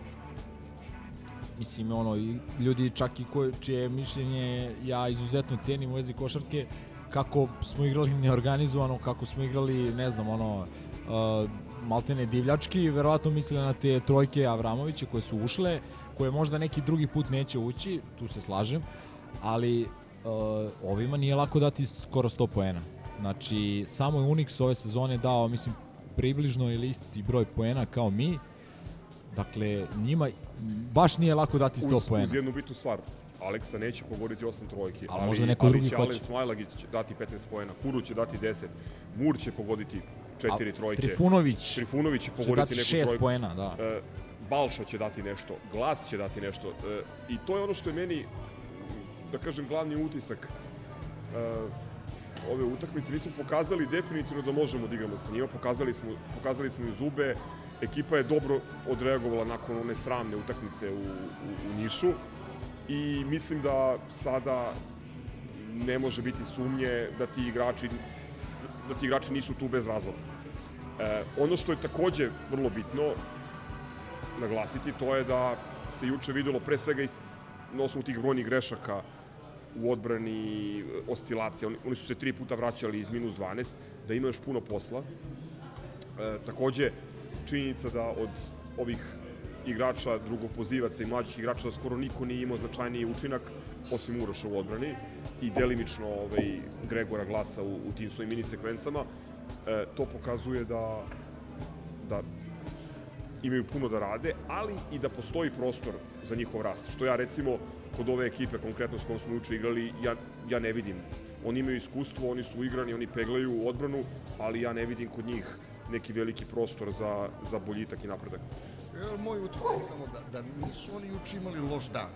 mislim ono i ljudi čak i koje, čije mišljenje ja izuzetno cenim u vezi košarke kako smo igrali neorganizovano, kako smo igrali, ne znam, ono, uh, maltene divljački, verovatno misle na te trojke Avramovića koje su ušle, koje možda neki drugi put neće ući, tu se slažem, ali uh, ovima nije lako dati skoro 100 poena. Znači, samo je Unix ove sezone dao, mislim, približno ili isti broj poena kao mi, Dakle, njima baš nije lako dati 100 uz, poena. Uz jednu bitnu stvar, Aleksa neće pogoditi 8 trojki, Ali možda neko drugi će hoće. Alen Smajlagić će dati 15 poena, Kuru će dati 10, Mur će pogoditi 4 A trojke. Trifunović Trifunović će će pogoditi dati neku šest trojku. poena, da. E, Balša će dati nešto, Glas će dati nešto. E, I to je ono što je meni, da kažem, glavni utisak e, ove utakmice. Mi smo pokazali definitivno da možemo da igramo sa njima, pokazali smo, pokazali smo i zube, ekipa je dobro odreagovala nakon one sramne utakmice u, u, u Nišu i mislim da sada ne može biti sumnje da ti igrači da ti igrači nisu tu bez razloga. E, ono što je takođe vrlo bitno naglasiti, to je da se juče videlo pre svega na osnovu tih brojnih grešaka u odbrani, oscilacija, oni, oni su se tri puta vraćali iz minus 12, da ima još puno posla. E, takođe, činjenica da od ovih igrača, drugopozivaca i mlađih igrača da skoro niko nije imao značajniji učinak osim Uroša u odbrani i delimično ovaj, Gregora Glasa u, u tim svojim mini sekvencama. E, to pokazuje da, da imaju puno da rade, ali i da postoji prostor za njihov rast. Što ja recimo kod ove ekipe, konkretno s kojom smo juče igrali, ja, ja ne vidim. Oni imaju iskustvo, oni su igrani, oni peglaju u odbranu, ali ja ne vidim kod njih neki veliki prostor za, za boljitak i napredak. Ja, moj utisak samo da, da nisu oni juče imali loš dan.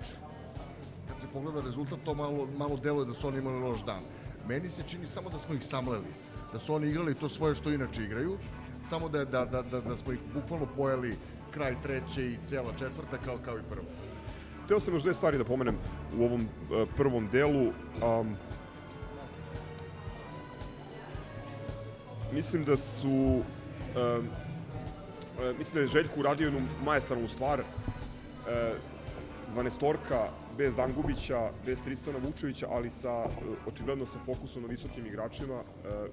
Kad se pogleda rezultat, to malo, malo deluje da su oni imali loš dan. Meni se čini samo da smo ih samleli. Da su oni igrali to svoje što inače igraju, samo da, da, da, da, da smo ih bukvalno pojeli kraj treće i cela četvrta kao, kao i prvo. Hteo sam još dve stvari da pomenem u ovom uh, prvom delu. Um, mislim da su um, mislim da je Željko uradio jednu majestralnu stvar uh, 12 bez Dangubića, bez Tristana Vučevića, ali sa, očigledno sa fokusom na visokim igračima.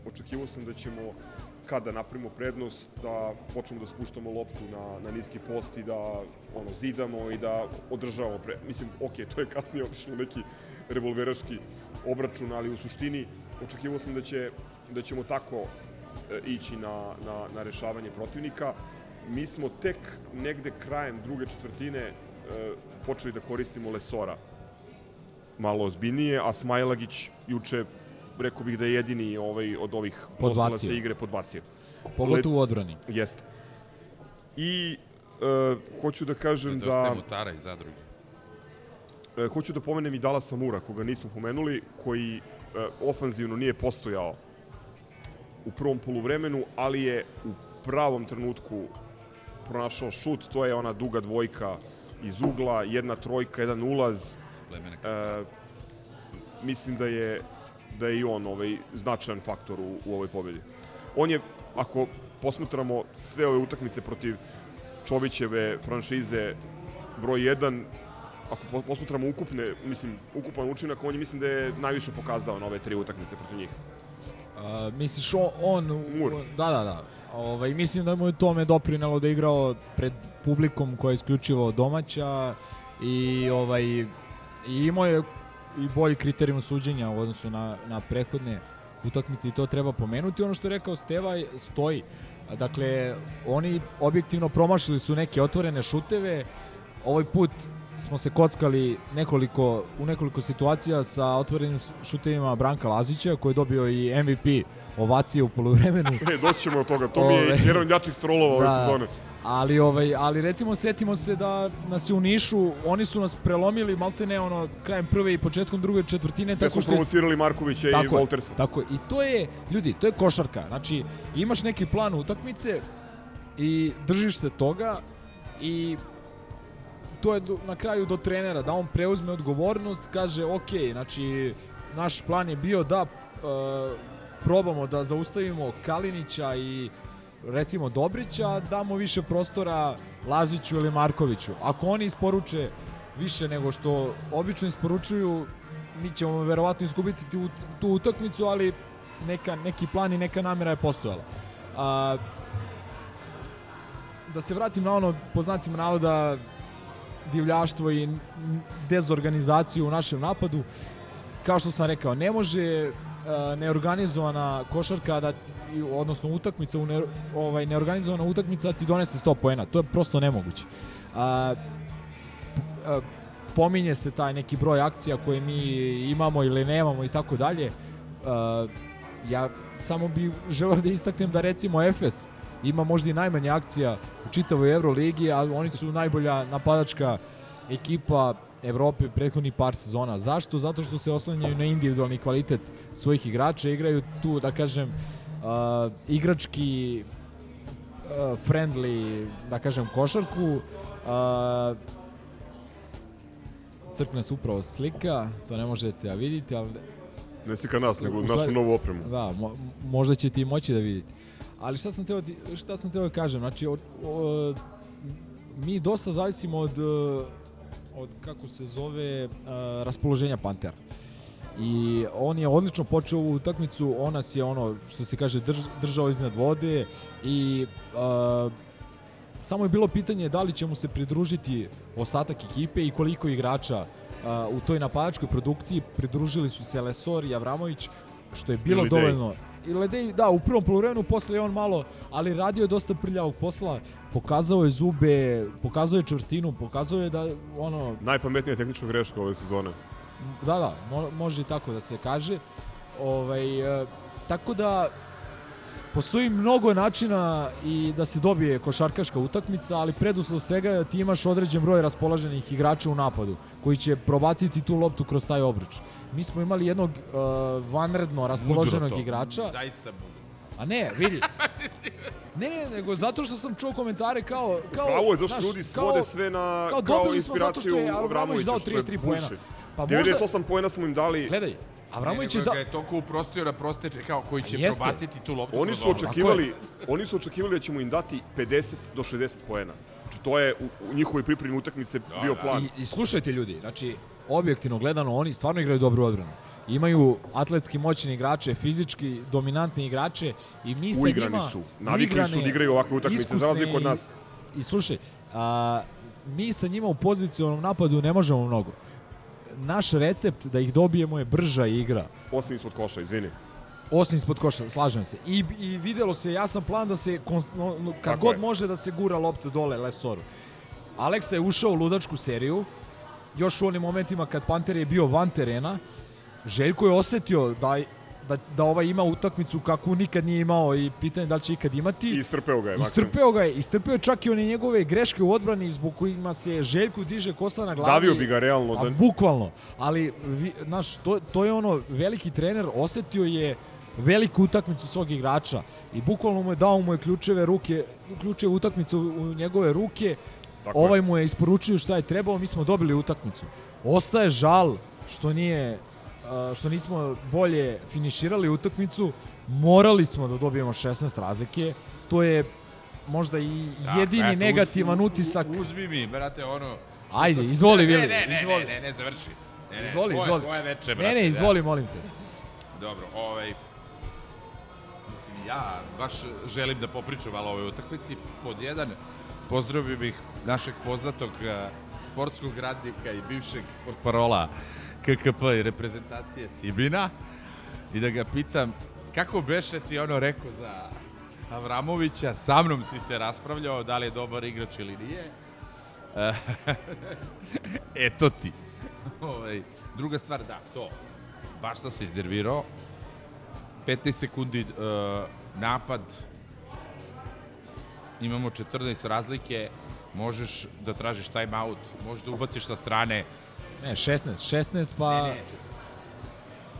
Očekivao sam da ćemo, kada napravimo prednost, da počnemo da spuštamo loptu na, na niski post i da ono, zidamo i da održavamo pre... Mislim, ok, to je kasnije otišlo neki revolveraški obračun, ali u suštini očekivao sam da, će, da ćemo tako ići na, na, na rešavanje protivnika. Mi smo tek negde krajem druge četvrtine počeli da koristimo Lesora malo ozbiljnije, a Smajlagić juče rekao bih da je jedini ovaj od ovih nosilaca igre podbacio. Pogotovo u odbrani. Jeste. I uh, hoću da kažem da... Da mutara i zadruge. Uh, hoću da pomenem i Dala Samura, koga nismo pomenuli, koji uh, ofanzivno nije postojao u prvom poluvremenu, ali je u pravom trenutku pronašao šut, to je ona duga dvojka iz ugla, jedna trojka, jedan ulaz. E, mislim da je da je i on ovaj značajan faktor u, u ovoj pobedi. On je, ako posmatramo sve ove utakmice protiv Čovićeve franšize broj 1, ako posmatramo ukupne, mislim, ukupan učinak, on je mislim da je najviše pokazao na ove tri utakmice protiv njih. Uh, misliš on, on Mur. da, da, da. Ovaj, mislim da mu je tome doprinelo da je igrao pred publikom koja je isključivo domaća i ovaj i imao je i bolji kriterijum suđenja u odnosu na, na prethodne utakmice i to treba pomenuti. Ono što je rekao Steva stoji. Dakle, oni objektivno promašili su neke otvorene šuteve. Ovaj put smo se kockali nekoliko, u nekoliko situacija sa otvorenim šutevima Branka Lazića, koji je dobio i MVP ovacije u poluvremenu. E, doćemo od toga, to mi je jedan jačih trolova ove da, sezone. Ali, ovaj, ali recimo setimo se da nas je u Nišu, oni su nas prelomili malte ne ono krajem prve i početkom druge četvrtine. Tako su provocirali Markovića i Voltersa. Tako i to je, ljudi, to je košarka. Znači, imaš neki plan utakmice i držiš se toga i to je do, na kraju do trenera, da on preuzme odgovornost, kaže ok, znači naš plan je bio da uh, probamo da zaustavimo Kalinića i recimo Dobrića, damo više prostora Laziću ili Markoviću. Ako oni isporuče više nego što obično isporučuju, mi ćemo verovatno izgubiti tu, tu utakmicu, ali neka, neki plan i neka namera je postojala. A, da se vratim na ono, po znacima navoda, divljaštvo i dezorganizaciju u našem napadu, kao što sam rekao, ne može neorganizovana košarka da odnosno utakmica u ne, ovaj neorganizovana utakmica ti donese 100 poena. To je prosto nemoguće. A, a, pominje se taj neki broj akcija koje mi imamo ili nemamo i tako dalje. Ja samo bih želeo da istaknem da recimo Efes ima možda i najmanje akcija u čitavoj Euroligi, ali oni su najbolja napadačka ekipa Evrope prethodnih par sezona. Zašto? Zato što se oslanjaju na individualni kvalitet svojih igrača, igraju tu, da kažem, uh, igrački uh, friendly, da kažem, košarku. Uh, crkne se upravo slika, to ne možete da vidite, ali... Ne slika nas, nego našu novu opremu. Da, mo, možda ćete i moći da vidite. Ali šta sam teo, šta sam teo da kažem, znači, o, o, mi dosta zavisimo od od kako se zove uh, raspoloženja Pantera. I on je odlično počeo ovu utakmicu, on nas je ono što se kaže drž, držao iznad vode i uh, samo je bilo pitanje da li će mu se pridružiti ostatak ekipe i koliko igrača uh, u toj napadačkoj produkciji. Pridružili su se Lesor i Avramović što je bilo Ili dovoljno. I Ledej, da, u prvom poluvremenu posle je on malo, ali radio je dosta prljavog posla, pokazao je zube, pokazao je čvrstinu, pokazao je da ono... Najpametnija tehnička greška ove sezone. Da, da, mo može i tako da se kaže. Ovaj, e, tako da, Postoji mnogo načina i da se dobije košarkaška utakmica, ali preduslov svega je da ti imaš određen broj raspoloženih igrača u napadu koji će probaciti tu loptu kroz taj obruč. Mi smo imali jednog uh, vanredno raspoloženog igrača. Zaista mudro. A ne, vidi. Ne, ne, nego zato što sam čuo komentare kao... kao Pravo je zašto ljudi kao- svode sve na kao kao, dobili smo zato što je inspiraciju Avramović dao Avramovića, što je 33 poena. Pa možda- 98 poena smo im dali. Gledaj, Avramović je da... je toliko uprostio da prosteče kao koji će Jeste. probaciti tu loptu. Oni su očekivali, oni su očekivali da ćemo im dati 50 do 60 poena. Znači to je u, u njihovoj pripremi utakmice bio plan. I, I slušajte ljudi, znači, objektivno gledano, oni stvarno igraju dobru odbranu. Imaju atletski moćni igrače, fizički dominantni igrače i mi sa Uigrani njima... su. Navikli su da igraju ovakve utakmice, za razliku od nas. I, I slušaj, a, mi sa njima u pozicionalnom napadu ne možemo mnogo. Naš recept da ih dobijemo je brža igra. Osim ispod koša, izvini. Osim ispod koša, slažem se. I, I videlo se jasan plan da se, no, no, kad Tako god je. može da se gura lopta dole Lesoru. Aleksa je ušao u ludačku seriju, još u onim momentima kad Panter je bio van terena, Željko je osetio da, da, da ovaj ima utakmicu kakvu nikad nije imao i pitanje da li će ikad imati. I istrpeo ga je. Istrpeo ga je, istrpeo je čak i one njegove greške u odbrani zbog kojima se Željku diže kosa na glavi. Davio bi ga realno A da- bukvalno. Ali, vi, znaš, to, to je ono, veliki trener osetio je veliku utakmicu svog igrača i bukvalno mu je dao mu je ključeve ruke, ključeve utakmice u, njegove ruke. Tako je. ovaj mu je isporučio šta je trebao, mi smo dobili utakmicu. Ostaje žal što nije što nismo bolje finiširali utakmicu, morali smo da dobijemo 16 razlike. To je možda i Da, jedini uz- negativan u- u- utisak. Uzmi mi, brate, ono... Ajde, izvoli, ne, Vili, Ne, ne, izvoli. ne, ne, ne, završi. Ne, ne, Izvoli, tvoje, izvoli. Tvoje veče, brate. Ne, ne, da. izvoli, molim te. Dobro, ovaj... Mislim, ja baš želim da popričam malo o ovoj utakmici. Pod jedan, pozdravio bih našeg poznatog sportskog radnika i bivšeg portparola KKP i reprezentacije Sibina i da ga pitam kako beše si ono rekao za Avramovića, sa mnom si se raspravljao da li je dobar igrač ili nije. Eto ti. Ovaj, druga stvar, da, to. Baš sam se iznervirao. 15 sekundi uh, napad. Imamo 14 razlike. Možeš da tražiš time out, možeš da ubaciš sa strane. Ne, 16, 16 pa... Ne, ne.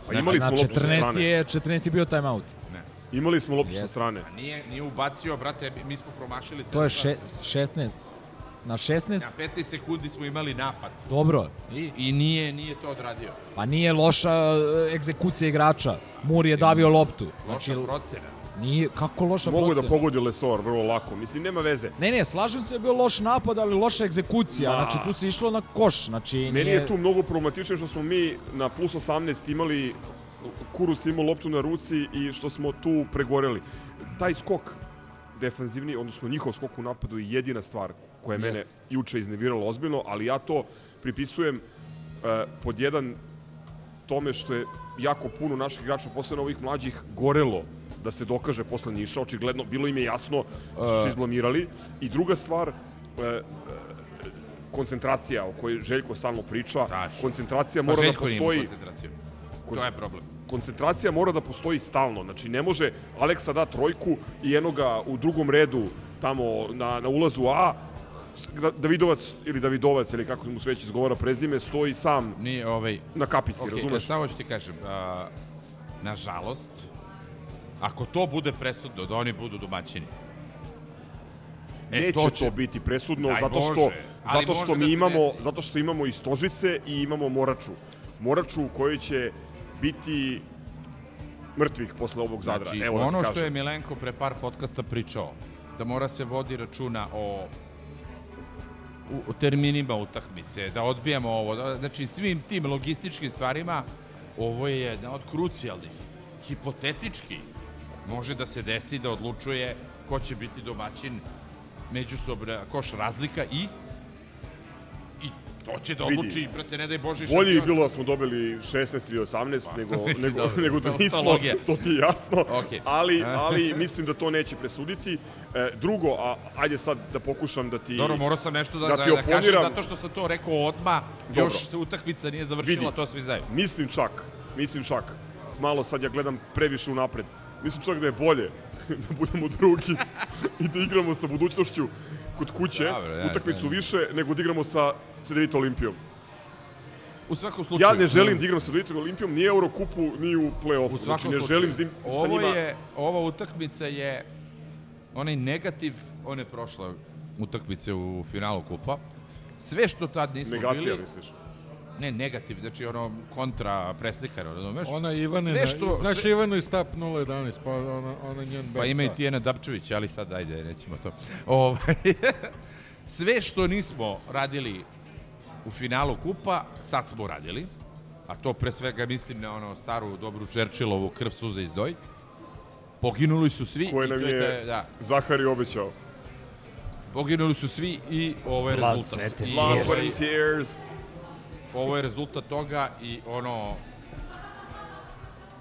Pa imali smo na loptu sa 14 strane. je, 14 je bio timeout. Ne. Imali smo loptu sa strane. A nije, nije ubacio, brate, mi smo promašili To je še, 16. Na 16, Na 15 sekundi smo imali napad. dobro. I, i nije, nije to odradio. Pa nije loša e, egzekucija igrača. Mur je davio loptu. Loša procena. Nije, kako loša Mogu da procena? pogodi Lesor vrlo lako. Mislim, nema veze. Ne, ne, slažem se da je bio loš napad, ali loša egzekucija. Ma. Znači, tu se išlo na koš. Znači, Meni nije... je tu mnogo problematično što smo mi na plus 18 imali Kurus imao loptu na ruci i što smo tu pregoreli. Taj skok defanzivni, odnosno njihov skok u napadu je jedina stvar koja je mene Jeste. juče iznevirala ozbiljno, ali ja to pripisujem e, pod jedan tome što je jako puno naših igrača, posebno ovih mlađih, gorelo da se dokaže posle Niša. Očigledno, bilo im je jasno da su se E. izblamirali. I druga stvar, e, e, koncentracija o kojoj Željko stalno priča. Koncentracija Pa mora da nije imao postoji. koncentraciju. To je problem. Koncentracija mora da postoji stalno. Znači, ne može Aleksa da trojku i enoga u drugom redu tamo na, na ulazu A, Da- Davidovac ili Davidovac ili kako mu se već izgovara prezime, stoji sam Nije, ovaj, na kapici, Ok, razumeš? Samo ću ti kažem, a, nažalost, ako to bude presudno da oni budu domaćini, e, Neće to to, će- biti presudno Daj zato što Bože, zato što može mi da imamo zato što imamo i Stožice i imamo Moraču. Moraču u kojoj će biti mrtvih posle ovog Zadra. Znači, Evo da ono što kažem. je Milenko pre par podcasta pričao, da mora se vodi računa o u, u terminima utakmice, da odbijamo ovo, da, znači svim tim logističkim stvarima, ovo je jedna od krucijalnih. Hipotetički može da se desi da odlučuje ko će biti domaćin međusobna koš razlika i i to će da Vidi. odluči, brate, ne daj Bože. Bolje šampion. bilo da smo dobili 16 ili 18 nego, Pa, mislim, nego, dobro, nego da to- nismo, to ti je jasno. Okej. Ali, ali mislim da to neće presuditi. E, drugo, a ajde sad da pokušam da ti Dobro, morao sam nešto da, da, ti da, kažem zato što sam to rekao odma, Dobro. još se utakmica nije završila, Vidi. to svi znaju. Mislim čak, mislim čak, malo sad ja gledam previše unapred, mislim čak da je bolje da budemo drugi i da igramo sa budućnošću kod kuće, Dobro, da, utakmicu da. više nego da igramo sa Cedevita Olimpijom. U svakom slučaju... Ja ne želim da igram sa Cedevita Olimpijom ni Eurokupu, ni u play-offu. U Znači, ne slučaju, želim s, njim, sa ovo njima... je, ova utakmica je onaj negativ one prošle utakmice u finalu kupa. Sve što tad nismo Negacija, bili... misliš? Ne, negativ, znači ono kontra preslikano, razumeš? Ona Ivane, Sve što, znaš sve- Ivanu iz TAP 011, pa ona, ona njen Pa ima i da. Tijena Dapčević, ali sad ajde, nećemo to. Ovaj, sve što nismo radili u finalu kupa, sad smo radili. A to pre svega mislim na ono staru dobru Čerčilovu krv, suze i zdoj. Poginuli su svi. Koje nam je taj- da, Zahari obećao. poginuli su svi i ovo je Blood, rezultat. sweat and I Blood, ovaj- sweat and tears. Ovo je rezultat toga i ono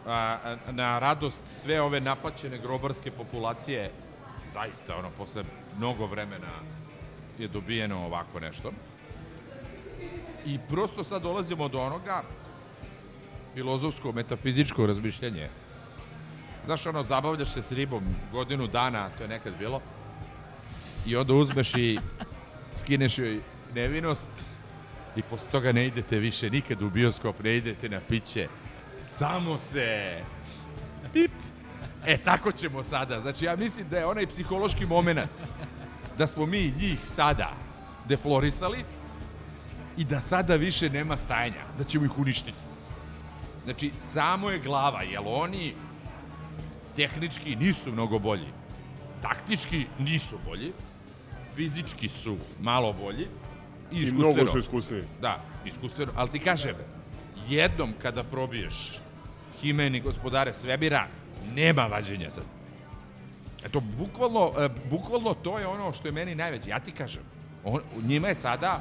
a, na radost sve ove napaćene grobarske populacije zaista ono posle mnogo vremena je dobijeno ovako nešto. I prosto sad dolazimo do onoga filozofsko, metafizičko razmišljanje znaš ono, zabavljaš se s ribom godinu dana, to je nekad bilo i onda uzmeš i skineš joj nevinost i posle toga ne idete više nikad u bioskop, ne idete na piće, samo se pip. E, tako ćemo sada. Znači, ja mislim da je onaj psihološki moment da smo mi njih sada deflorisali i da sada više nema stajanja, da ćemo ih uništiti. Znači, samo je glava, jer oni tehnički nisu mnogo bolji. Taktički nisu bolji, fizički su malo bolji i, I mnogo su iskusniji. Da, iskustveno, ali ti kažem, jednom kada probiješ Himen i gospodare Svebira, nema vađenja sad. Eto, bukvalno, e, bukvalno to je ono što je meni najveće. Ja ti kažem, on, njima je sada,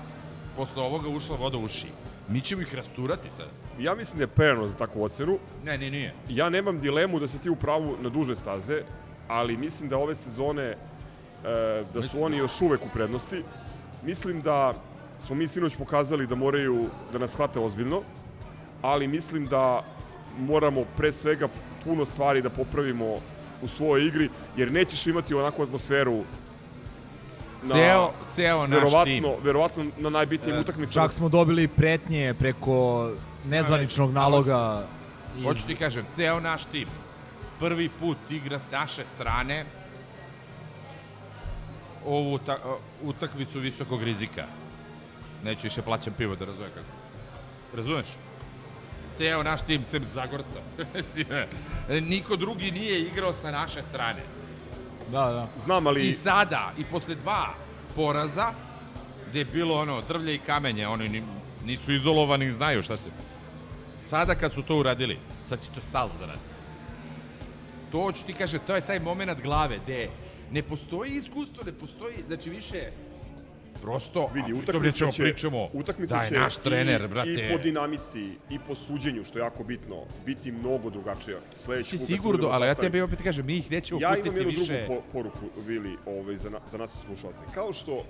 posle ovoga ušla voda u uši. Mi ćemo ih rasturati sad. Ja mislim da je prerano za takvu ocenu. Ne, ne, nije. Ja nemam dilemu da se ti u pravu na duže staze, ali mislim da ove sezone, e, da su Mislim- oni još uvek u prednosti. Mislim da smo mi sinoć pokazali da moraju da nas hvate ozbiljno, ali mislim da moramo pre svega puno stvari da popravimo u svojoj igri, jer nećeš imati onakvu atmosferu na, Ceo, ceo naš verovatno, tim. verovatno na najbitnijim E, utakmicama. Čak smo dobili pretnje preko nezvaničnog naloga. iz- Hoću ti kažem, ceo naš tim prvi put igra s naše strane ovu ta, utakmicu visokog rizika. Neću više plaćam pivo da razumem kako. Razumeš? Ceo naš tim, sem Zagorca. E, Niko drugi nije igrao sa naše strane. Da, da. Znam, ali... I sada, i posle dva poraza, gde je bilo ono, drvlje i kamenje, oni ni- nisu izolovani, znaju šta se... Sada kad su to uradili, sad će to stalno da radi. To ću ti kaže, to je taj moment glave, gde ne postoji iskustvo, ne postoji, znači više prosto, Vidi, a pritom utakmica nećemo će, pričamo utakmica da je će naš trener, i, brate. i po dinamici, i po suđenju, što je jako bitno, biti mnogo drugačija. Sledeći put sigurno, ali ja tebi opet kažem, mi ih nećemo Ja imam pustiti jednu više. drugu po, poruku, Vili, ovaj, za, na, za nas slušalce. Kao što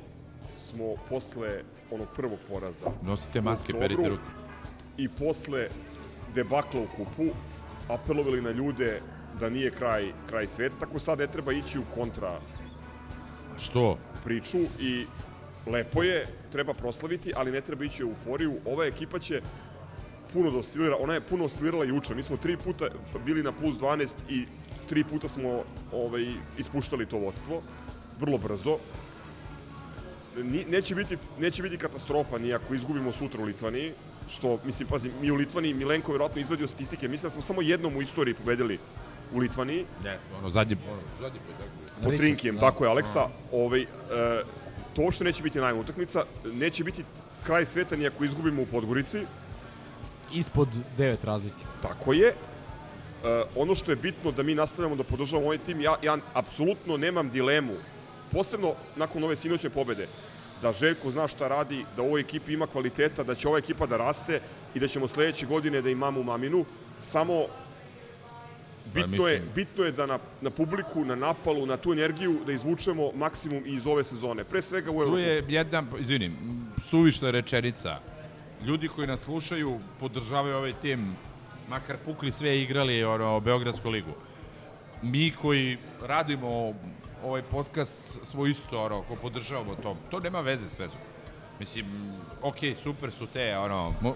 smo posle onog prvog poraza Nosite maske, perite ruke. i posle debakla u kupu apelovali na ljude da nije kraj, kraj sveta, tako sad ne treba ići u kontra Što? priču i lepo je, treba proslaviti, ali ne treba ići u euforiju. Ova ekipa će puno da oscilira, ona je puno oscilirala juče. Mi smo tri puta bili na plus 12 i tri puta smo ovaj, ispuštali to vodstvo, vrlo brzo. Ni, neće, biti, neće biti katastrofa ni ako izgubimo sutra u Litvaniji, što, mislim, pazi, mi u Litvaniji, Milenko vjerojatno izvadio statistike, mislim da smo samo jednom u istoriji pobedili u Litvaniji. Ne, ono, zadnji, ono, zadnji put, tako. Trinkijem, da. tako je, Aleksa. Ovaj, e, to što neće biti najma utakmica, neće biti kraj sveta ni ako izgubimo u Podgorici, Ispod devet razlike. tako je. E, ono što je bitno da mi nastavljamo da podržavamo ovaj tim, ja, ja apsolutno nemam dilemu, posebno nakon ove sinoćne pobede, da Željko zna šta radi, da u ovoj ekipi ima kvaliteta, da će ova ekipa da raste i da ćemo sledeće godine da imamo maminu. Samo bitno je, mislim- bitno je da na, na publiku, na napalu, na tu energiju da izvučemo maksimum iz ove sezone. Pre svega u Tu Evropi. je jedna, izvini, m, suvišna rečenica. Ljudi koji nas slušaju podržavaju ovaj tim, makar pukli sve igrali ono, Beogradsku ligu. mi koji radimo ovaj podcast smo isto ono, ko podržavamo to. To nema veze s vezom. Mislim, ok, super su te, ono, mo,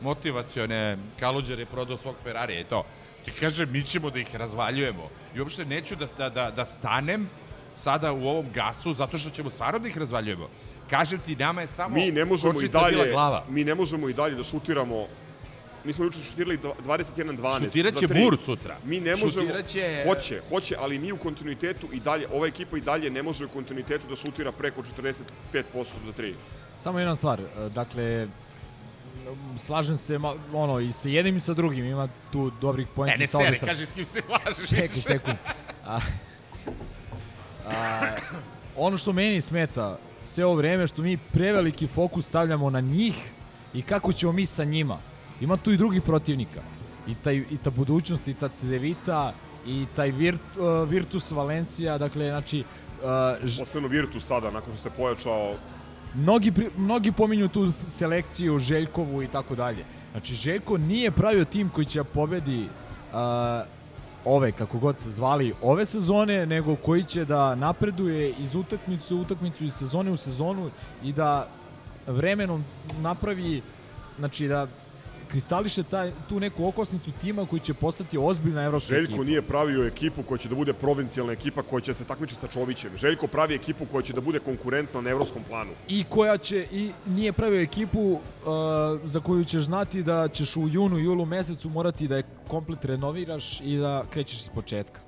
motivacione, Kaluđer je prodao svog Ferrarija i to. Ti kaže, mi ćemo da ih razvaljujemo. I uopšte neću da, da, da, da stanem sada u ovom gasu, zato što ćemo stvarno da ih razvaljujemo. Kažem ti, nama je samo mi ne možemo i dalje, glava. mi ne možemo i dalje da šutiramo Mi smo juče šutirali dva- 21-12. Šutirat za će tri. Mur sutra. Mi ne možemo... Šutirat će- Hoće, hoće, ali mi u kontinuitetu i dalje, ova ekipa i dalje ne može u kontinuitetu da šutira preko 45% za 3. Samo jedna stvar, dakle, slažem se ono i sa jednim i sa drugim, ima tu dobrih poenta ne sa obe seri, kaži s kim se slažeš. Čekaj sekund. A, a, ono što meni smeta sve ovo vreme što mi preveliki fokus stavljamo na njih i kako ćemo mi sa njima. Ima tu i drugih protivnika. I, taj, i ta budućnost, i ta Cedevita, i taj Virt, uh, Virtus Valencija, dakle, znači, uh, Posebno Virtus sada, nakon što se pojačao mnogi, mnogi pominju tu selekciju Željkovu i tako dalje. Znači, Željko nije pravio tim koji će da pobedi uh, ove, kako god se zvali, ove sezone, nego koji će da napreduje iz utakmicu u utakmicu, iz sezone u sezonu i da vremenom napravi, znači da kristališe taj, tu neku okosnicu tima koji će postati ozbiljna evropska Željko ekipa. nije pravio ekipu koja će da bude provincijalna ekipa koja će se takmičiti sa Čovićem. Željko pravi ekipu koja će da bude konkurentna na evropskom planu. i koja će i nije pravio ekipu uh, za koju ćeš znati da ćeš u junu, julu mesecu morati da je komplet renoviraš i da krećeš iz početka.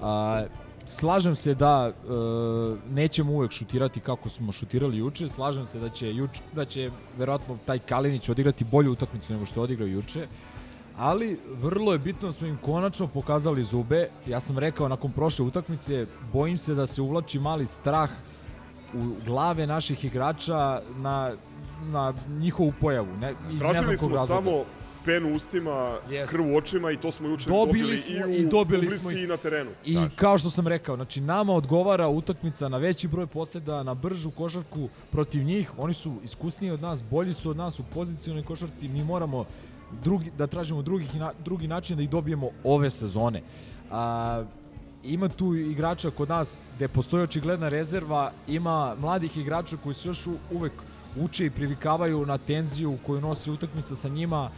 Uh, slažem se da uh, nećemo uvek šutirati kako smo šutirali juče, slažem se da će juče da će verovatno taj Kalinić odigrati bolju utakmicu nego što je odigrao juče. Ali vrlo je bitno da smo im konačno pokazali zube. Ja sam rekao nakon prošle utakmice, bojim se da se uvlači mali strah u glave naših igrača na, na njihovu pojavu. Ne, iz ne znam Tražili kog smo razloga. samo pen u ustima, Jest. krv u očima i to smo juče Dobili dobili, smo i u i dobili publici smo i na terenu. I kao što sam rekao, znači nama odgovara utakmica na veći broj poseda, na bržu košarku protiv njih. Oni su iskusniji od nas, bolji su od nas u pozicionoj košarci. Mi moramo drugi, da tražimo drugih, na, drugi način da ih dobijemo ove sezone. A, ima tu igrača kod nas gde postoji očigledna rezerva, ima mladih igrača koji se još u, uvek uče i privikavaju na tenziju koju nosi utakmica sa njima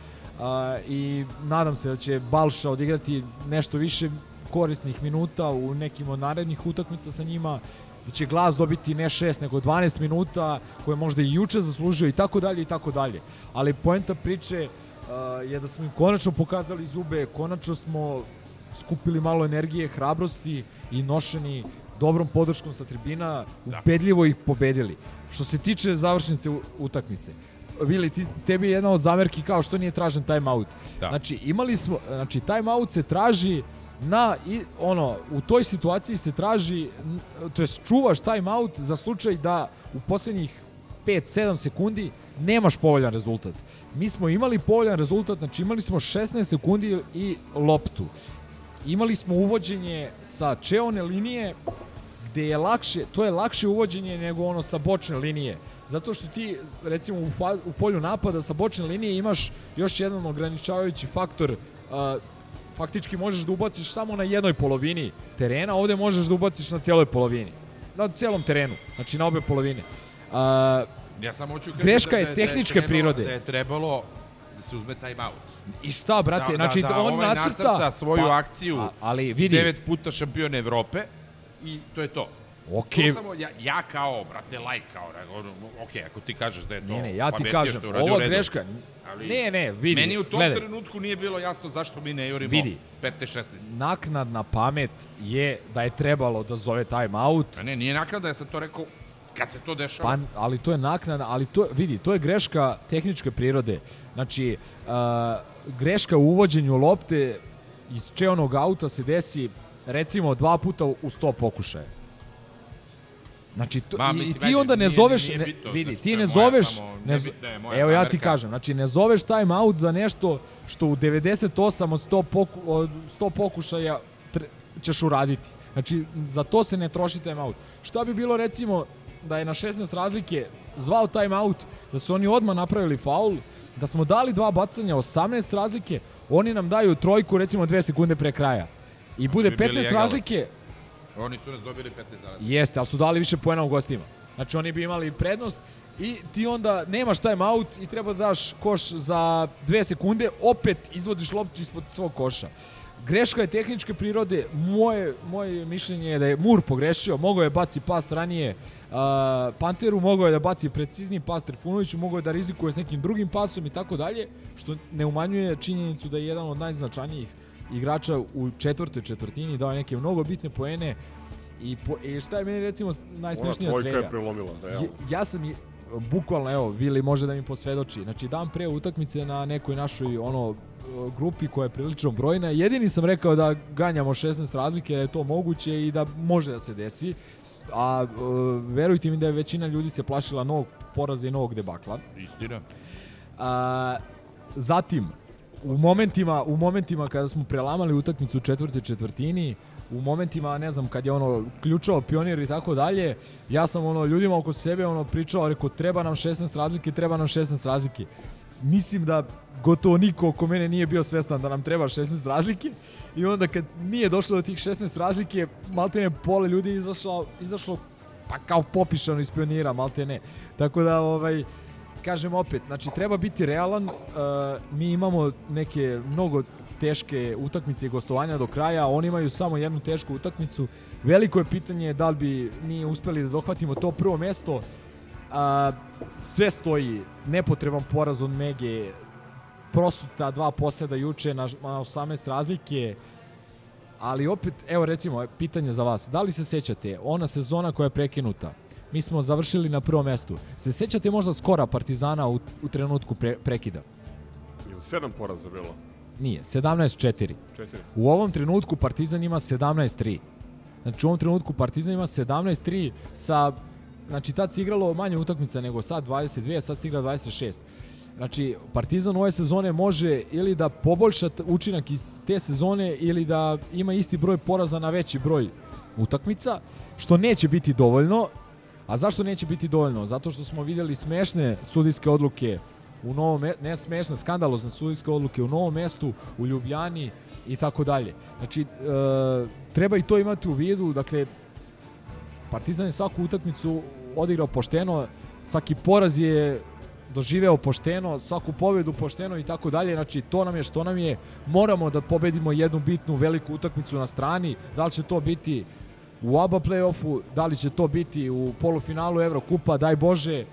i nadam se da će Balša odigrati nešto više korisnih minuta u nekim od narednih utakmica sa njima da će glas dobiti ne 6 nego 12 minuta koje možda i juče zaslužio i tako dalje i tako dalje. Ali poenta priče uh, je da smo im konačno pokazali zube, konačno smo skupili malo energije, hrabrosti i nošeni dobrom podrškom sa tribina, ubedljivo ih pobedili. Što se tiče završnice utakmice, Vili, ti, tebi je jedna od zamerki kao što nije tražen timeout. Da. Znači, imali smo, znači, timeout se traži na, i, ono, u toj situaciji se traži, to jest čuvaš timeout za slučaj da u poslednjih 5-7 sekundi nemaš povoljan rezultat. Mi smo imali povoljan rezultat, znači imali smo 16 sekundi i loptu. Imali smo uvođenje sa čeone linije gde je lakše, to je lakše uvođenje nego ono sa bočne linije. Zato što ti, recimo, u, fa, u polju napada sa bočne linije imaš još jedan ograničavajući faktor a, faktički možeš da ubaciš samo na jednoj polovini terena, ovde možeš da ubaciš na cijeloj polovini. Na celom terenu, znači na obe polovine. A, Ja samo hoću greška da, je da, tehničke da je trebalo, prirode. Da je trebalo da se uzme time out. I šta, brate, da, znači da, da, on ovaj nacrta, svoju pa, akciju, a- ali vidi, devet puta šampion Evrope i to je to. Okej. To samo ja, ja kao, brate, lajk, kao, ono, ok, ako ti kažeš da je to Ne, ne, ja ti kažem, što je uradio, greška- Ali ne, ne, vidi, Meni u tom gledaj. trenutku nije bilo jasno zašto mi ne jurimo Vidi. 15-16. naknadna pamet je da je trebalo da zove timeout, A ne, nije naknada, ja sam to rekao kad se to dešava. Pa, ali to je naknada, ali to, vidi, to je greška tehničke prirode. Znači, uh, greška u uvođenju lopte iz čeonog auta se desi recimo dva puta u 100 pokušaja. Znači, to, Ma, i, i mislim, ti onda ne nije- zoveš, nije ne, bitno, vidi, znači, ti ne zoveš, samo ne, zo- je moja evo ja ti zamerka. kažem, znači ne zoveš time out za nešto što u 98 od 100, poku, od 100 pokušaja tre, ćeš uraditi. Znači, za to se ne troši time out. Šta bi bilo recimo da je na 16 razlike zvao time out, da su oni odmah napravili faul, da smo dali dva bacanja 18 razlike, oni nam daju trojku recimo 2 sekunde pre kraja. i bude Bi bili 15 egal. razlike, Oni su nas dobili 15 razlike. Jeste, ali su dali više poena u gostima. Znači oni bi imali prednost i ti onda nemaš time out i treba da daš koš za dve sekunde, opet izvodiš loptu ispod svog koša. Greška je tehničke prirode, moje, moje mišljenje je da je Mur pogrešio, mogao je baci pas ranije uh, Panteru, mogao je da baci precizniji pas Trifunoviću, mogao je da rizikuje s nekim drugim pasom i tako dalje, što ne umanjuje činjenicu da je jedan od najznačajnijih igrača u četvrtoj četvrtini, dao je neke mnogo bitne poene i, po, i šta je meni recimo najsmešnije od svega? je prelomila, realno. Ja, ja sam i, bukvalno, evo, Vili može da mi posvedoči. Znači, dan pre utakmice na nekoj našoj ono grupi koja je prilično brojna, jedini sam rekao da ganjamo 16 razlike, da je to moguće i da može da se desi. A e, verujte mi da je većina ljudi se plašila novog poraza i novog debakla. Istina. A, zatim, u momentima, u momentima kada smo prelamali utakmicu u četvrtoj četvrtini, u momentima, ne znam, kad je ono ključao pionir i tako dalje, ja sam ono ljudima oko sebe ono pričao, rekao treba nam 16 razlike, treba nam 16 razlike. Mislim da gotovo niko oko mene nije bio svestan da nam treba 16 razlike i onda kad nije došlo do tih 16 razlike, maltene pola ljudi izašlo, izašlo pa kao popišano iz pionira, malte ne. Tako da, ovaj, kažem opet, znači treba biti realan, uh, mi imamo neke mnogo teške utakmice i gostovanja do kraja, oni imaju samo jednu tešku utakmicu. Veliko je pitanje da li bi mi uspeli da dohvatimo to prvo mesto. A, sve stoji, nepotreban poraz od Mege, prosuta dva poseda juče na, na 18 razlike, ali opet, evo recimo, pitanje za vas. Da li se sećate, ona sezona koja je prekinuta, mi smo završili na prvom mestu. Se sećate možda skora Partizana u, u trenutku pre, prekida? Ili sedam poraza bilo. Nije, 17-4. Četiri. U ovom trenutku Partizan ima 17-3. Znači u ovom trenutku Partizan ima 17-3 sa... Znači tad se igralo manje utakmica nego sad 22, sad se igra 26. Znači Partizan ove sezone može ili da poboljša učinak iz te sezone ili da ima isti broj poraza na veći broj utakmica, što neće biti dovoljno. A zašto neće biti dovoljno? Zato što smo vidjeli smešne sudijske odluke u novom ne smešne, skandalozne sudijske odluke u novom mestu, u Ljubljani i tako dalje. Znači, e, treba i to imati u vidu, dakle, Partizan je svaku utakmicu odigrao pošteno, svaki poraz je doživeo pošteno, svaku pobedu pošteno i tako dalje. Znači, to nam je što nam je. Moramo da pobedimo jednu bitnu veliku utakmicu na strani. Da li će to biti u ABA play-offu, da li će to biti u polufinalu Evrokupa, daj Bože,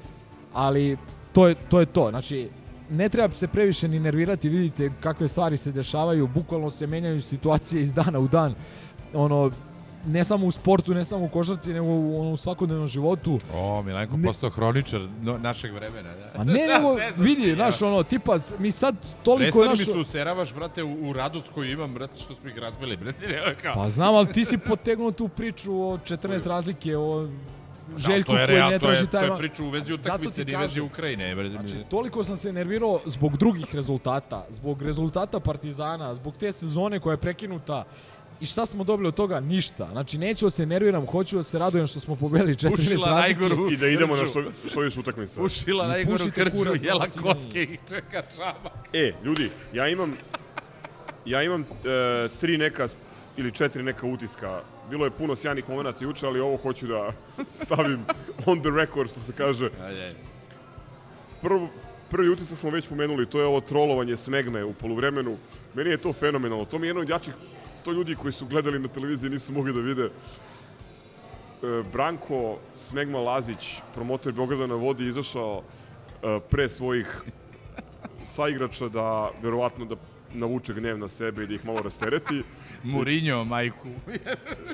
ali to je to. Je to. Znači, ne treba se previše ni nervirati, vidite kakve stvari se dešavaju, bukvalno se menjaju situacije iz dana u dan. Ono, ne samo u sportu, ne samo u košarci, nego u, ono, u svakodnevnom životu. O, Milenko Ne- postao hroničar no, našeg vremena. Da. A ne, nego, sve sam vidi, znaš, ono, tipa, mi sad toliko Prestani naš... mi se useravaš, brate, u, u radost koju imam, brate, što smo ih razbili, brate, nema kao. Pa znam, ali ti si potegnuo tu priču o 14 razlike, o Željku to je, koji ne traži to je priča u vezi utakmice, ni vezi. Ukrajine. Brate, Znači, toliko sam se nervirao zbog drugih rezultata, zbog rezultata Partizana, zbog te sezone koja je prekinuta. I šta smo dobili od toga? Ništa. Znači, neću da se nerviram, hoću da se radujem što smo pobedili 14 Ušila razlike. najgoru I da idemo na što, što više utakmica. Ušila najgoru pušite krču, kurac, jela valcini. koske i čeka čamak. E, ljudi, ja imam ja imam e, tri neka ili četiri neka utiska. Bilo je puno sjajnih momenata juče, ali ovo hoću da stavim on the record, što se kaže. Prvo, prvi utisak smo već pomenuli, to je ovo trolovanje Smegme u poluvremenu. Meni je to fenomenalno. To mi je jedno od jačih, to ljudi koji su gledali na televiziji nisu mogli da vide. E, Branko Smegma Lazić, promotor Beograda na vodi, izašao e, pre svojih saigrača da verovatno da navuče gnev na sebe i da ih malo rastereti. Mourinho, majku.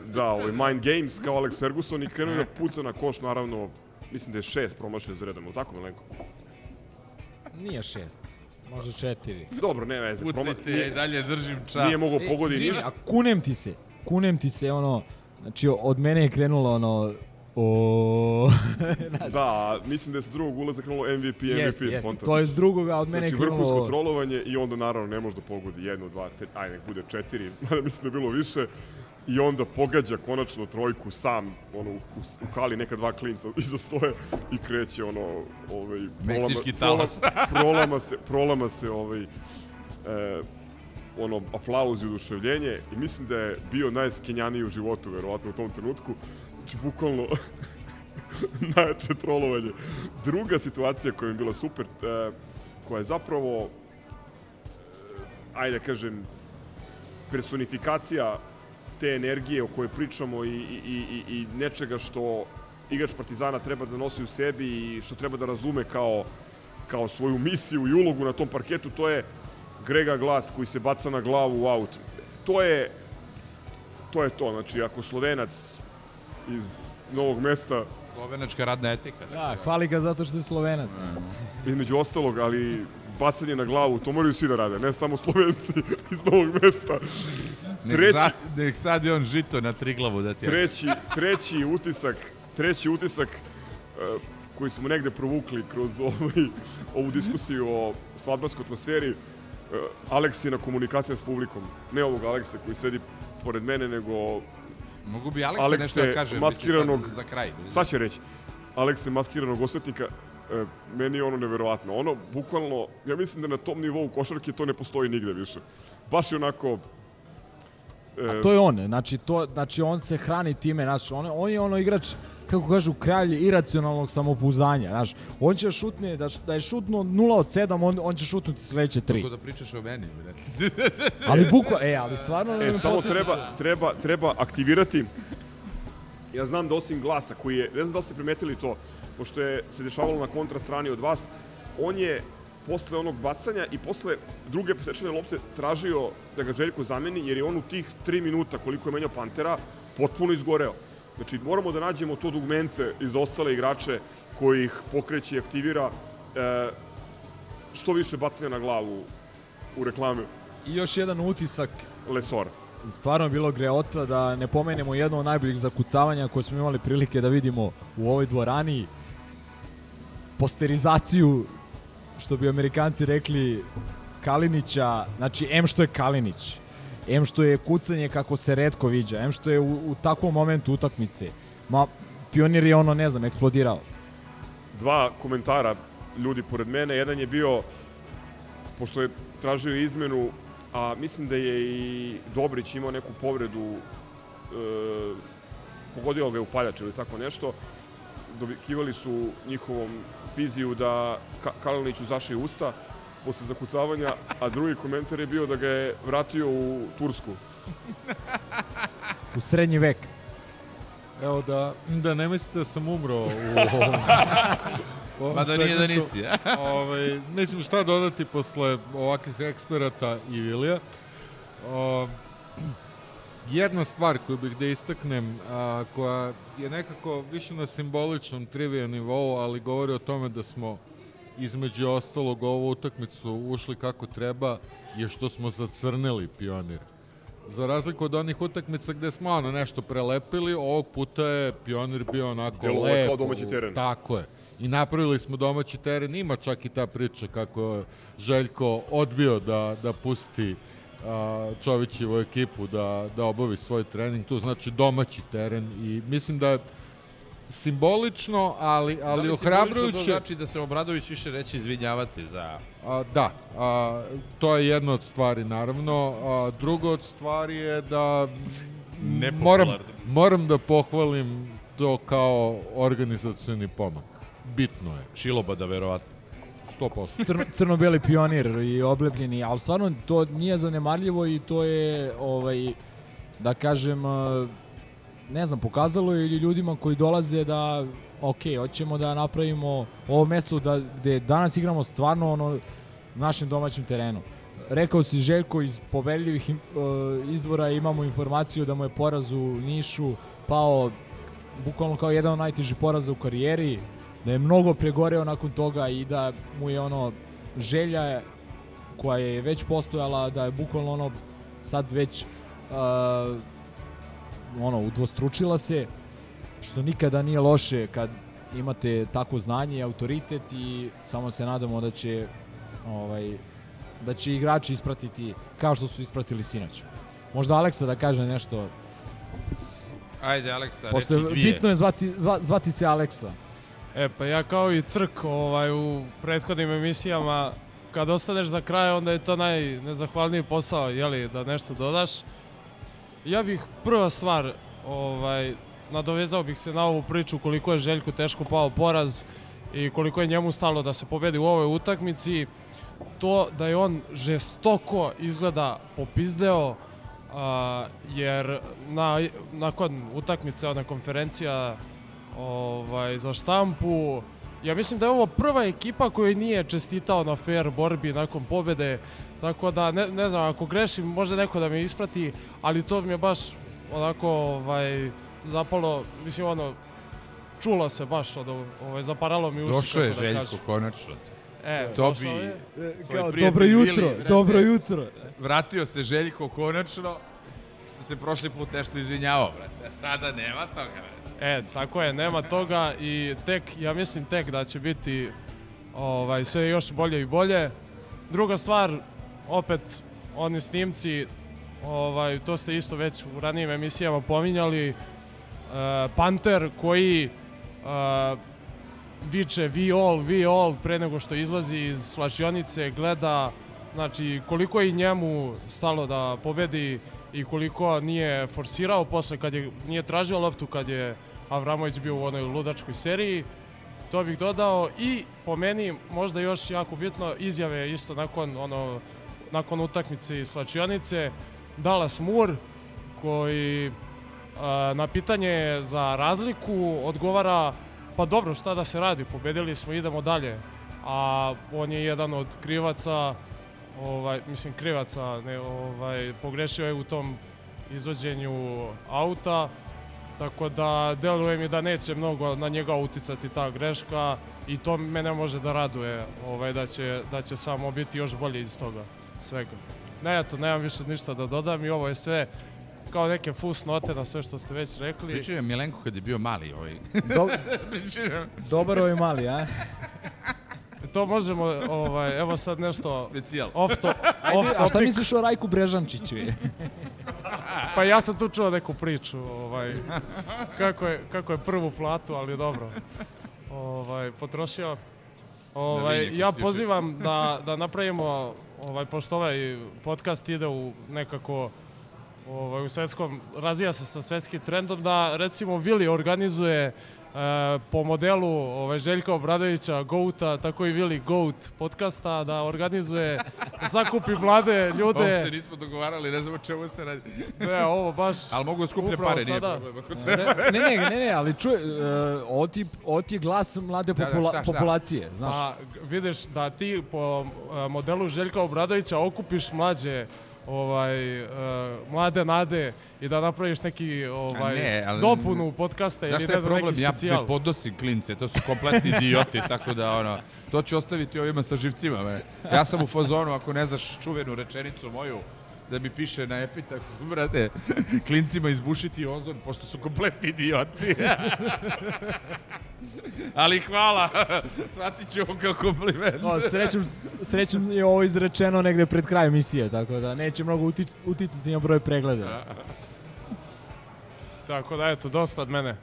Da, ovaj Mind Games kao Alex Ferguson i krenuo da puca na koš, naravno, mislim da je šest promašio za redom, ili tako Milenko? Nije šest, može četiri. Dobro, ne veze. Pucajte, ja i dalje držim čas. Nije mogao E, pogodi izvini, ništa. A kunem ti se, kunem ti se, ono, znači od mene je krenulo ono, o... Znaš, Da, mislim da je sa drugog ulaza krenulo MVP, MVP jeste. spontano. To je s drugoga, od mene je Znači, vrhunsko krenulo... trolovanje i onda naravno ne može da pogodi jedno, dva, te, ajde nek bude četiri, mada mislim da je bilo više. I onda pogađa konačno trojku sam, ono, u, u, hali neka dva klinca iza stoje i kreće ono, ovaj, Meksički prolama, talas. prolama, prolama se, prolama se ovaj, e, ono, aplauz i oduševljenje i mislim da je bio najskenjaniji u životu, verovatno, u tom trenutku. Znači, bukvalno, najjače trolovanje. Druga situacija koja mi je bila super, e, koja je zapravo, e, ajde da kažem, personifikacija te energije o kojoj pričamo i, i, i, i nečega što igrač Partizana treba da nosi u sebi i što treba da razume kao, kao svoju misiju i ulogu na tom parketu, to je Grega Glas koji se baca na glavu u aut. To je to je to, znači ako Slovenac iz Novog mesta Slovenačka radna etika. Da, hvali ga zato što je Slovenac. između ostalog, ali bacanje na glavu, to moraju svi da rade, ne samo Slovenci iz Novog mesta. Nek, Treći, za, nek sad je on žito na triglavu da ti je. treći, treći utisak, treći utisak e, koji smo negde provukli kroz ovaj, ovu diskusiju o svadbanskoj atmosferi, e, Aleksina komunikacija s publikom. Ne ovog Aleksa koji sedi pored mene, nego Mogu bi Aleksa nešto da kaže, maskiranog, za kraj. Sad će reći. Aleksa maskiranog osvetnika, e, meni je ono neverovatno. Ono, bukvalno, ja mislim da na tom nivou košarke to ne postoji nigde više. Baš je onako... E, A to je on, znači, to, znači on se hrani time, znači, on, on je ono igrač, kako kažu, kralj iracionalnog samopouzdanja, znaš, on će šutne, da, da je šutno 0 od 7, on, on će šutnuti sledeće 3. Kako da pričaš o meni, bre. Ali bukva, e, ali stvarno... E, samo treba, treba, treba aktivirati. Ja znam da osim glasa koji je, ne znam da ste primetili to, pošto je se dešavalo na kontra strani od vas, on je posle onog bacanja i posle druge posečene lopte tražio da ga Željko zameni, jer je on u tih tri minuta koliko je menjao Pantera potpuno izgoreo. Znači, moramo da nađemo to dugmence iz ostale igrače koji ih pokreće i aktivira e, što više bacanja na glavu u reklame I još jedan utisak, Lesora. Stvarno je bilo greota da ne pomenemo jedno od najboljih zakucavanja koje smo imali prilike da vidimo u ovoj dvorani. Posterizaciju, što bi amerikanci rekli, Kalinića, znači M što je Kalinić, M što je kucanje kako se redko viđa, M što je u, u takvom momentu utakmice. Ma, pionir je ono, ne znam, eksplodirao. dva komentara ljudi pored mene. Jedan je bio, pošto je tražio izmenu, a mislim da je i Dobrić imao neku povredu, e, pogodio ga je upaljač ili tako nešto, dobikivali su njihovom viziju da Ka Kaliniću zaše usta posle zakucavanja, a drugi komentar je bio da ga je vratio u Tursku. U srednji vek. Evo da, da ne mislite da sam umro u ovom, u ovom Mada nije da nisi, ovaj, mislim šta dodati posle ovakvih eksperata i Vilija. O, jedna stvar koju bih da istaknem, a, koja je nekako više na simboličnom trivija nivou, ali govori o tome da smo između ostalog ovu utakmicu ušli kako treba, je što smo zacrnili pionir. Za razliku od onih utakmica gde smo ono nešto prelepili, ovog puta je pionir bio onako Delovao je lep. kao domaći teren. Tako je. I napravili smo domaći teren. Ima čak i ta priča kako je Željko odbio da, da pusti a, Čovićevu ekipu da, da obavi svoj trening. To znači domaći teren i mislim da je simbolično, ali, ali da li simbolično ohrabrujuće. To znači da se Obradović više neće izvinjavati za... A, da, a, to je jedna od stvari naravno. A, druga od stvari je da moram, moram da pohvalim to kao organizacioni pomak. Bitno je. Šilobada, verovatno. 100%. Crno, crno-beli pionir i oblepljeni, ali stvarno to nije zanemarljivo i to je, ovaj, da kažem, eh, ne znam, pokazalo je ljudima koji dolaze da, ok, hoćemo da napravimo ovo mesto da, gde danas igramo stvarno ono, na našem domaćem terenu. Rekao si Željko iz poveljivih im- eh, izvora imamo informaciju da mu je poraz u Nišu pao bukvalno kao jedan od najtežih poraza u karijeri, da je mnogo pregoreo nakon toga i da mu je ono želja koja je već postojala da je bukvalno ono sad već uh, ono udvostručila se što nikada nije loše kad imate tako znanje i autoritet i samo se nadamo da će ovaj da će igrači ispratiti kao što su ispratili sinoć. Možda Aleksa da kaže nešto, Ajde, Aleksa, pošto je dvije. bitno je zvati, zva- zvati se Aleksa. E, pa ja kao i Crk ovaj, u prethodnim emisijama kad ostaneš za kraj, onda je to najnezahvalniji posao, jeli, da nešto dodaš. Ja bih prva stvar, ovaj, nadovezao bih se na ovu priču koliko je Željku teško pao poraz i koliko je njemu stalo da se pobedi u ovoj utakmici. To da je on žestoko izgleda popizdeo, a, jer na, nakon utakmice, ona konferencija ovaj, za štampu, ja mislim da je ovo prva ekipa koja nije čestitao na fair borbi nakon pobede, tako da ne, ne znam, ako grešim, može neko da me isprati, ali to mi je baš onako ovaj, zapalo, mislim ono, čulo se baš, od, ovaj, zaparalo mi uši. Došao je da Željko, kažem. konačno. E, to došao bi... je. E, kao, prijatelj dobro jutro, Vili, dobro jutro. Vratio se Željko konačno, što se prošli put nešto izvinjavao, brate. Sada nema toga, brate. E, tako je, nema toga i tek, ja mislim tek da će biti ovaj, sve još bolje i bolje. Druga stvar, opet, oni snimci, ovaj, to ste isto već u ranijim emisijama pominjali, e, Panter koji e, viče we all, we all pre nego što izlazi iz slačionice, gleda znači koliko je njemu stalo da pobedi i koliko nije forsirao posle kad je nije tražio loptu kad je Avramović bio u onoj ludačkoj seriji. To bih dodao i po meni možda još jako bitno izjave isto nakon ono nakon utakmice iz slačionice Dallas Moore koji a, na pitanje za razliku odgovara pa dobro šta da se radi, pobedili smo, idemo dalje. A on je jedan od krivaca, ovaj, mislim krivaca, ne, ovaj, pogrešio je u tom izvođenju auta, tako da deluje mi da neće mnogo na njega uticati ta greška i to mene može da raduje ovaj, da, će, da će samo biti još bolje iz toga svega. Ne, eto, nemam više ništa da dodam i ovo je sve kao neke fus note na sve što ste već rekli. Pričao je Milenko kad je bio mali ovaj. Do- Dobar ovaj mali, a? To možemo, ovaj, evo sad nešto Specijal. off, to, Ajde, off a šta misliš o Rajku Brežančiću? Pa ja sam tu čuo neku priču, ovaj, kako je, kako je prvu platu, ali dobro, ovaj, potrošio. Ovaj, ja pozivam da, da napravimo, ovaj, pošto ovaj podcast ide u nekako ovaj, u svetskom, razvija se sa svetskim trendom, da recimo Vili organizuje e, po modelu ovaj, Željka Obradovića, Gouta, tako i Vili Goat podcasta, da organizuje, zakupi mlade ljude. Ovo se nismo dogovarali, ne znam o čemu se radi. Ne, ovo baš... Ali mogu skuplje upravo pare, nije sada- problem. Ako treba. ne, ne, ne, ne, ali čuj, uh, ovo, ti, ovo ti je glas mlade Da, da, popula- šta, šta? populacije, znaš. Pa, g- vidiš da ti po e, modelu Željka Obradovića okupiš mlađe ovaj, e, mlade nade i da napraviš neki ovaj, ne, ali- dopunu podcasta ili ne znam, problem? neki Ja specijal. ne podnosim klince, to su kompletni idioti, tako da ono, to ću ostaviti ovima sa živcima. Me. Ja sam u fazonu, ako ne znaš čuvenu rečenicu moju, da mi piše na epitafu, brate, klincima izbušiti ozon, pošto su kompletni idioti. Ali hvala, shvatit ću ovo kao kompliment. No, srećom, srećom je ovo izrečeno negde pred kraj emisije, tako da neće mnogo utic, uticati na broj pregleda. Tako da, eto, dosta od mene.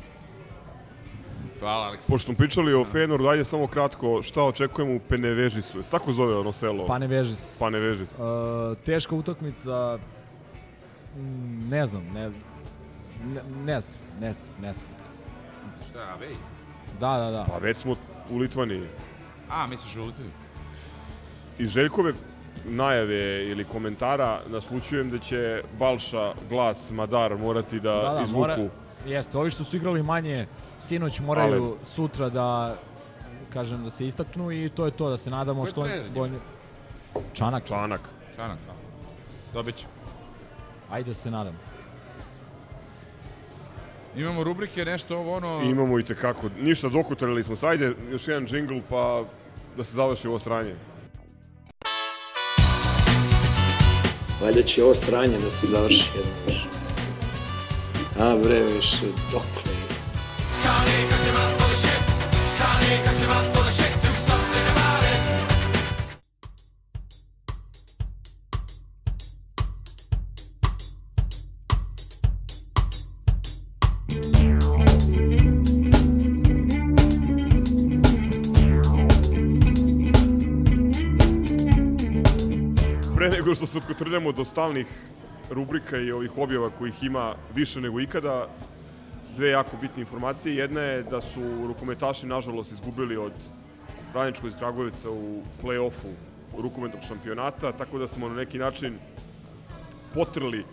Hvala, Aleks. Pošto smo pričali o Feyenoord, dajde samo kratko, šta očekujemo u Penevežisu? Jesi tako zove ono selo? Pa ne veži se. Panevežis. Uh, teška utakmica, ne znam, ne, ne, ne znam, ne znam, ne znam. Šta, vej? Da, da, da. Pa već smo u Litvaniji. A, misliš u Litvi? Iz Željkove najave ili komentara naslučujem da će Balša, Glas, Madar morati da, Da, da, izvuku. mora, jeste, ovi što su igrali manje, sinoć moraju Ale. sutra da, kažem, da se istaknu i to je to, da se nadamo što... trener njima? bolje- Čanak. Čanak. Čanak, da. Dobit ću. Ajde da se nadam. Imamo rubrike, nešto ovo ono... Imamo i tekako. Ništa, dokutrali smo se. Ajde, još jedan džingl pa da se završi ovo sranje. Valjda će ovo sranje da se završi jedno više. A bre, više, dokle nego što se otkotrljamo do stalnih rubrika i ovih objava kojih ima više nego ikada, dve jako bitne informacije. Jedna je da su rukometaši, nažalost, izgubili od Radničkog iz Kragujevca u play-offu rukometnog šampionata, tako da smo na neki način potrli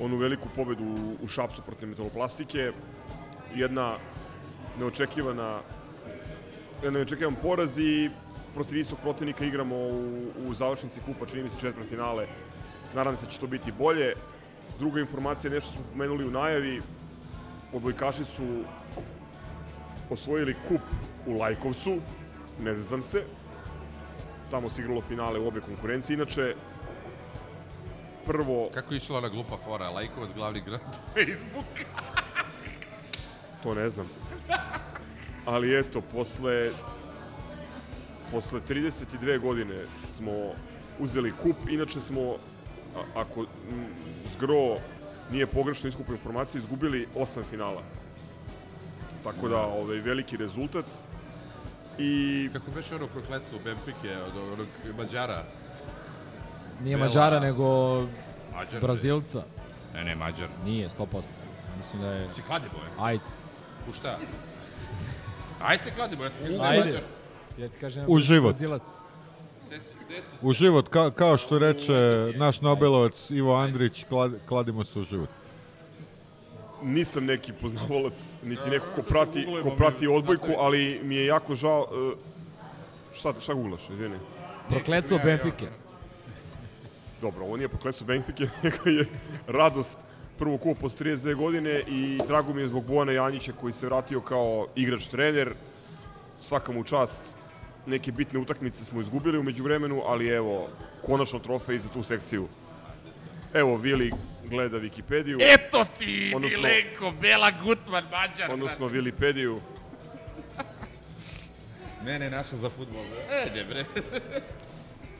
onu veliku pobedu u Šapsu protiv metaloplastike. Jedna neočekivana jedan neočekivan poraz i protiv istog protivnika igramo u, u završnici kupa, čini mi se četvrt finale. Nadam se da će to biti bolje. Druga informacija, nešto smo pomenuli u najavi, odbojkaši su osvojili kup u Lajkovcu, ne znam se, tamo se igralo finale u obe konkurencije. Inače, prvo... Kako je išla ona glupa fora? Lajkovac, glavni grad Facebook. To ne znam. Ali eto, posle posle 32 godine smo uzeli kup, inače smo, a, ako m, zgro nije pogrešno iskupo informacije, izgubili osam finala. Tako da, ovaj, veliki rezultat. I... Kako već ono prokletstvo Benfike od onog Mađara? Nije Bela. Mađara, nego Mađar, Brazilca. Ne, ne, Mađar. Nije, 100%. Mislim da je... Si kladiboje? Ajde. U šta? Ajde se kladimo, ja ti kažem da je Ajde. Mađar. Ja ti kažem, U život. Brazilac. U život, ka, kao što reče naš Nobelovac Ivo Andrić, klad, kladimo se u život. nisam neki poznavalac, niti neko ko prati, ko prati odbojku, ali mi je jako žao... Uh, šta, šta googlaš, izvini? Prokletstvo Benfike. Dobro, ovo nije prokletstvo Benfike, nego je radost prvog kupa posle 32 godine i drago mi je zbog Bojana Janjića koji se vratio kao igrač trener. Svaka mu čast. Neke bitne utakmice smo izgubili umeđu vremenu, ali evo, konačno trofej za tu sekciju. Evo, Vili gleda Wikipediju. Eto ti, Odnosno- Milenko, Bela Gutman, Mađar. Odnosno Wilipediju. Mene je našao za futbol. E, ne bre.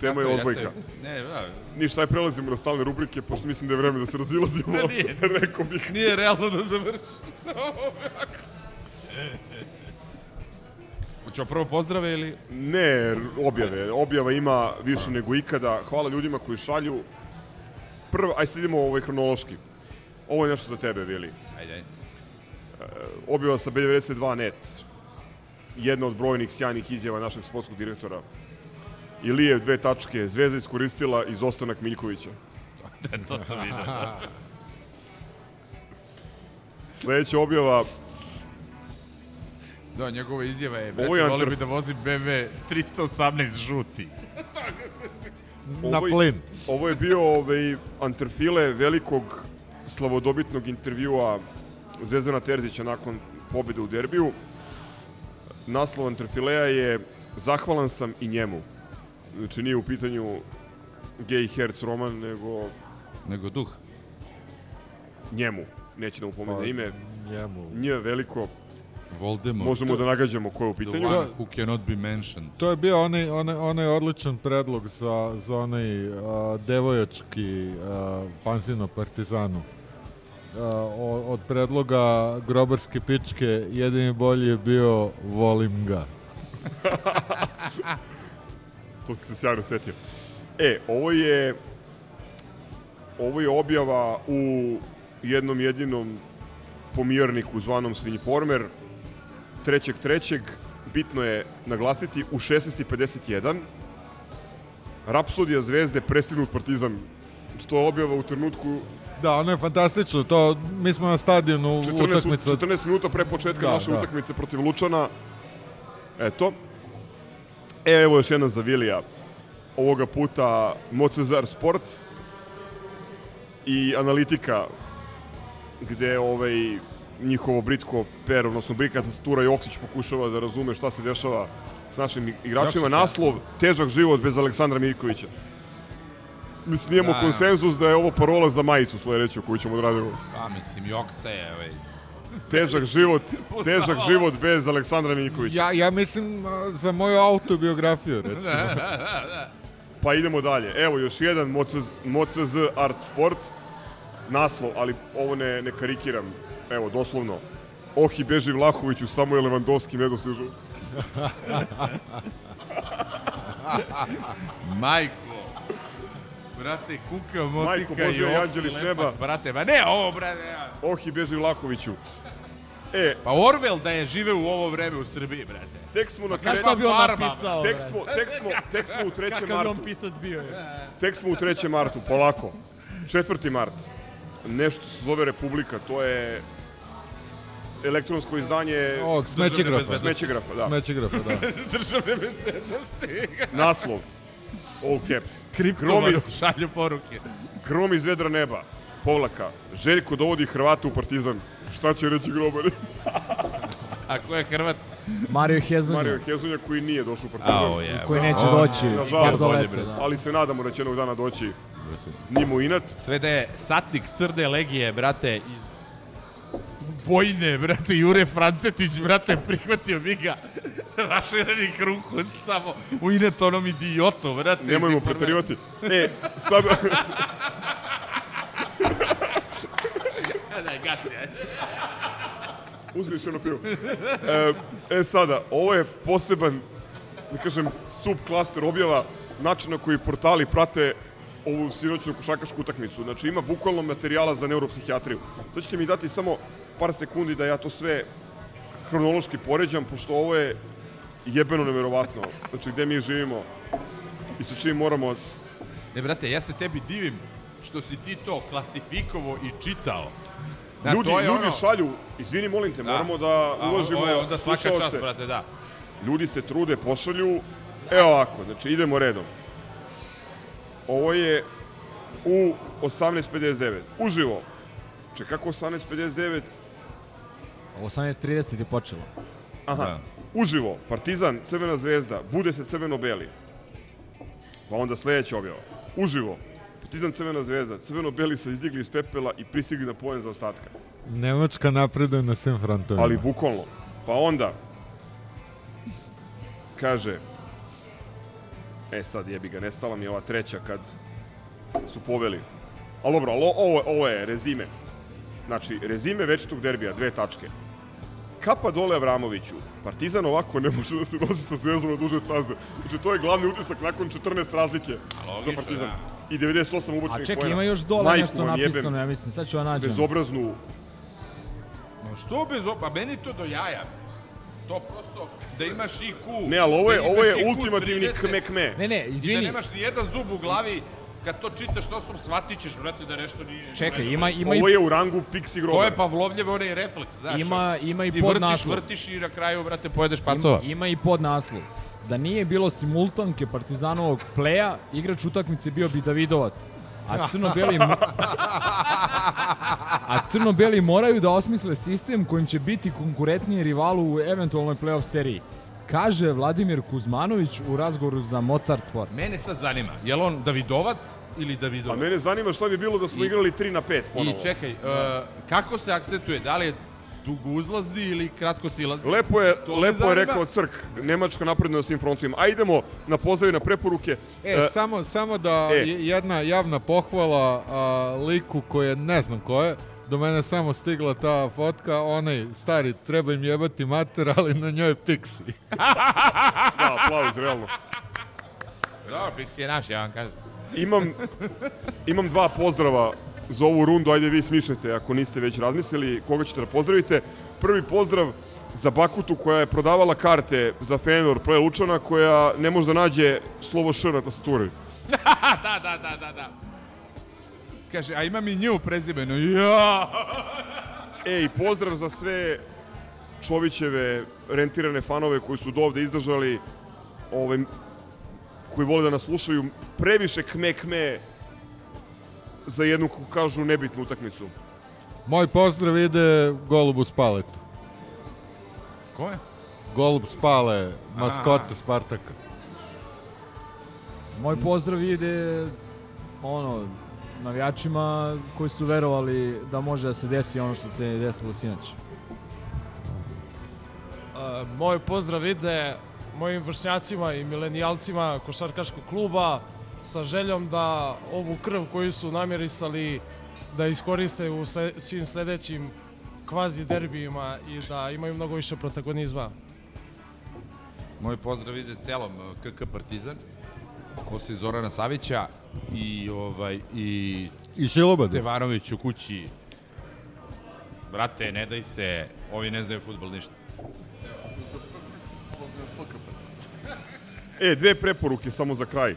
Tema je odbojka. Ne, da. Ništa, aj prelazimo na stalne rubrike, pošto mislim da je vreme da se razilazimo. Da, nije. Rekao bih. Nije realno da završi. Hoćemo prvo pozdrave ili? Ne, objave. Objava ima više nego ikada. Hvala ljudima koji šalju. Prvo, aj sad idemo ovaj hronološki. Ovo je nešto za tebe, Vili. Ajde, ajde. Objava sa B92.net. Jedna od brojnih sjajnih izjava našeg sportskog direktora. Ilije dve tačke. Zvezda iskoristila izostanak Miljkovića. to sam vidio. Sledeća objava Da, njegova izjava je, Ovo brate, volio antref- bi da vozim BMW 318 žuti. Na Ovo je- plin. Ovo je bio ovaj, antrefile velikog slavodobitnog intervjua Zvezdana Terzića nakon pobjede u derbiju. Naslov antrefilea je Zahvalan sam i njemu. Znači nije u pitanju gay herc roman, nego Nego duh. njemu. Neće da mu pomene Pa, ime. njemu. Nje veliko. Voldemort. Možemo da nagađamo ko je u The pitanju. one who cannot be mentioned. To je bio onaj, onaj, onaj odličan predlog za, za onaj uh, devojački uh, fanzin o Partizanu. Uh, od predloga grobarske pičke jedini bolji je bio volim ga. to si se sjajno setio. E, ovo je ovo je objava u jednom jedinom pomjerniku zvanom Svinjformer, trećeg trećeg, bitno je naglasiti, u 16.51 Rapsodija zvezde prestignut partizan. Znači, To je objava u trenutku Da, ono je fantastično. To, mi smo na stadionu 14, utakmica. 14 minuta pre početka Da, naše da. utakmice protiv Lučana. Eto. E, evo još jedna za Vilija. Ovoga puta Mocezar Sport i analitika gde ovaj njihovo britko per, odnosno brika tastatura Joksić pokušava da razume šta se dešava s našim igračima. Ja. Naslov, težak život bez Aleksandra Mirkovića. Mislim, imamo Da. konsenzus da je ovo parola za majicu sledeću koju ćemo da radimo. Pa, mislim, Joksa je, ovaj. Težak život, težak život bez Aleksandra Miljkovića. Ja, ja mislim za moju autobiografiju, recimo. Pa idemo dalje. Evo još jedan Mocez Art Sport. Naslov, ali ovo ne, ne karikiram. Evo, doslovno. Ohi beži Vlahoviću, Samuel Lewandowski nedostižu. Majko. Brate, kuka, motika Majko i Bože, ohi, anđeli s neba. Brate, ma ne ovo, brate. ja. Ohi beži Vlakoviću. E, Pa Orwell da je živeo u ovo vreme u Srbiji, brate. tek smo na Znaš kre- šta bi on Farma, napisao? Tek smo, tek smo, tek smo u 3. Kakav bi martu. on pisac bio je? Tek smo u 3. martu, polako. 4. mart. Nešto se zove Republika, to je elektronsko izdanje Ovog smećegrafa. bezbednosti. smećegrafa, da. Smećegrafa, da. Državne bezbednosti. Naslov. All caps. Kriptovaru iz, šalju poruke. grom iz vedra neba. Povlaka. Željko dovodi Hrvata u Partizan. Šta će reći grobari? A ko je Hrvat? Mario Hezonja, Mario Hezonja koji nije došao u Partizan. Ao, je. koji neće O, doći, nažalost, bre. Da. Ali se nadamo da će jednog dana doći njemu inat. Sve da je satnik crde legije, brate, iz Bojne, brate, Jure Francetić, brate, prihvatio bi ga raširenih ruku samo u inet onom idiotu, brate. Nemojmo iz prve- preterivati. E, sad... Daj, gasi, ajde. Uzmi još jedno pivo. E, e sada, ovo je poseban, da kažem, subklaster objava načina koji portali prate ovu sinoćnu košakašku utakmicu. Znači ima bukvalno materijala za neuropsihijatriju. Sad ćete mi dati samo par sekundi da ja to sve hronološki poređam, pošto ovo je jebeno neverovatno. Znači gde mi živimo i sa čim moramo... Ne, brate, ja se tebi divim što si ti to klasifikovo i čitao. Da, ljudi, to je ljudi ono- šalju, izvini molim te, Da. moramo da uložimo je onda svaka čast, brate, da. Ljudi se trude, pošalju. Evo ovako, znači idemo redom. Ovo je u 18.59. Uživo. Če kako 18.59? 18.30 je počelo. Aha. Da. Uživo. Partizan, Crvena zvezda, bude se crveno-beli. Pa onda sledeća objava. Uživo. Partizan, Crvena zvezda, crveno-beli se izdigli iz pepela i pristigli na poen za ostatka. Nemačka napreduje na svim frontovima. Ali bukvalno. Pa onda, kaže, e sad jebi ga, nestala mi je ova treća kad su poveli. Ali dobro, ali ovo, ovo je rezime. Znači, rezime večitog derbija, dve tačke. Kapa dole Avramoviću. Partizan ovako ne može da se nosi sa zvezdom na duže staze. Znači, to je glavni utisak nakon 14 razlike za logično, Partizan. da. I 98 A ubočenih čekaj, poena. ima još dole Majku nešto jebem, napisano, ja mislim, sad ću ja nađem. Bezobraznu Ma što bez op... Pa meni to do jaja. To prosto, da imaš IQ. Ne, ali ovo je- da ovo je ultimativni 30, kme-kme. Ne, ne, I da izvini. nemaš ni jedan zub u glavi, kad to čitaš, to sam shvatit ćeš, brate, da nešto nije... Čekaj, ima, ima, i, Ovo je u rangu Pixi groba. To je Pavlovljev onaj refleks, znaš. ima, ima i I vrtiš, podnaslov. vrtiš i na kraju, brate, pojedeš Ima, pacova. ima i podnaslov. Da nije bilo simultanke Partizanovog pleja, igrač utakmice bio bi Davidovac. A crno-beli mo- A crno-beli moraju da osmisle sistem kojim će biti konkurentniji rivalu u eventualnoj play-off seriji. Kaže Vladimir Kuzmanović u razgovoru za Mozart Sport. Mene sad zanima, je li on Davidovac ili A Davidovac? mene zanima šta bi bilo da smo I- igrali 3 na 5 ponovo. I čekaj, uh, kako se akcentuje? Da li je dugo uzlazni ili kratko silazni? Lepo je, To lepo je rekao Crk, Nemačka napredna na svim frontovima. A idemo na pozdravi na preporuke. E, samo, samo da e. je- jedna javna pohvala a, liku koje ne znam ko je, do mene samo stigla ta fotka, onaj stari, treba im jebati mater, ali na njoj je Pixi. da, aplauz, realno. Da, Pixi je naš, ja vam kažem. Imam, imam dva pozdrava za ovu rundu, ajde vi smišljate ako niste već razmislili koga ćete da pozdravite. Prvi pozdrav za Bakutu koja je prodavala karte za Fenor Play Lučana koja ne može da nađe slovo Š na tastaturi. da, da, da, da, da. Kaže, a imam i nju prezimenu. Ja! Ej, pozdrav za sve Čovićeve rentirane fanove koji su do ovde izdržali, ovaj, koji vole da nas slušaju, previše kme kme za jednu, kako kažu, nebitnu utakmicu. Moj pozdrav ide Golubu Spaletu. Ko je? Golub Spale, maskota Spartaka. Moj pozdrav ide ono, navijačima koji su verovali da može da se desi ono što se desilo sinoć. Uh, moj pozdrav ide mojim vršnjacima i milenijalcima košarkaškog kluba sa željom da ovu krv koju su namjerisali da iskoriste u sle, svim sledećim kvazi derbijima i da imaju mnogo više protagonizma. Moj pozdrav ide celom KK Partizan. posle Zorana Savića i ovaj i I Šilobade. Stevanović u kući. Brate, ne daj se, ovi ne znaju fudbal ništa. E, dve preporuke samo za kraj.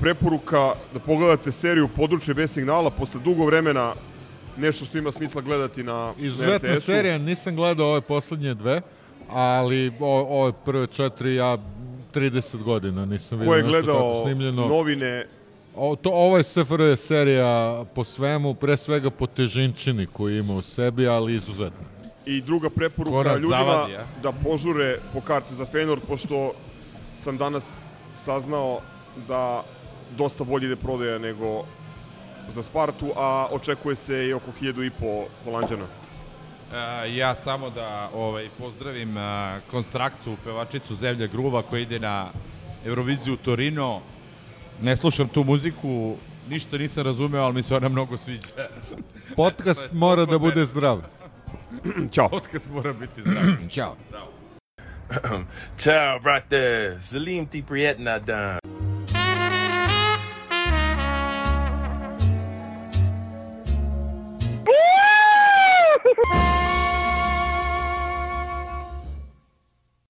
Preporuka da pogledate seriju Područje bez signala posle dugo vremena nešto što ima smisla gledati na, na Izuzetna RTS-u. serija, nisam gledao ove poslednje dve, ali o, ove prve četiri ja 30 godina nisam vidio Ko je gledao snimljeno. novine O, to, ovo je SFRJ serija po svemu, pre svega po težinčini koju ima u sebi, ali izuzetno. I druga preporuka Ko nas ljudima zavadi, a? da požure po karte za Feyenoord, pošto sam danas saznao da dosta bolje ide prodaja nego za Spartu, a očekuje se i oko 1000 i po Holandjana. Uh, ja samo da ovaj pozdravim uh, Konstraktu, pevačicu Zemlja Gruva koja ide na Euroviziju Torino. Ne slušam tu muziku, ništa nisam razumeo, ali mi se ona mnogo sviđa. Podcast mora da bude zdrav. Ćao. Podcast mora biti zdrav. Ćao. Ciao, brate. Salim ti prijetna dan.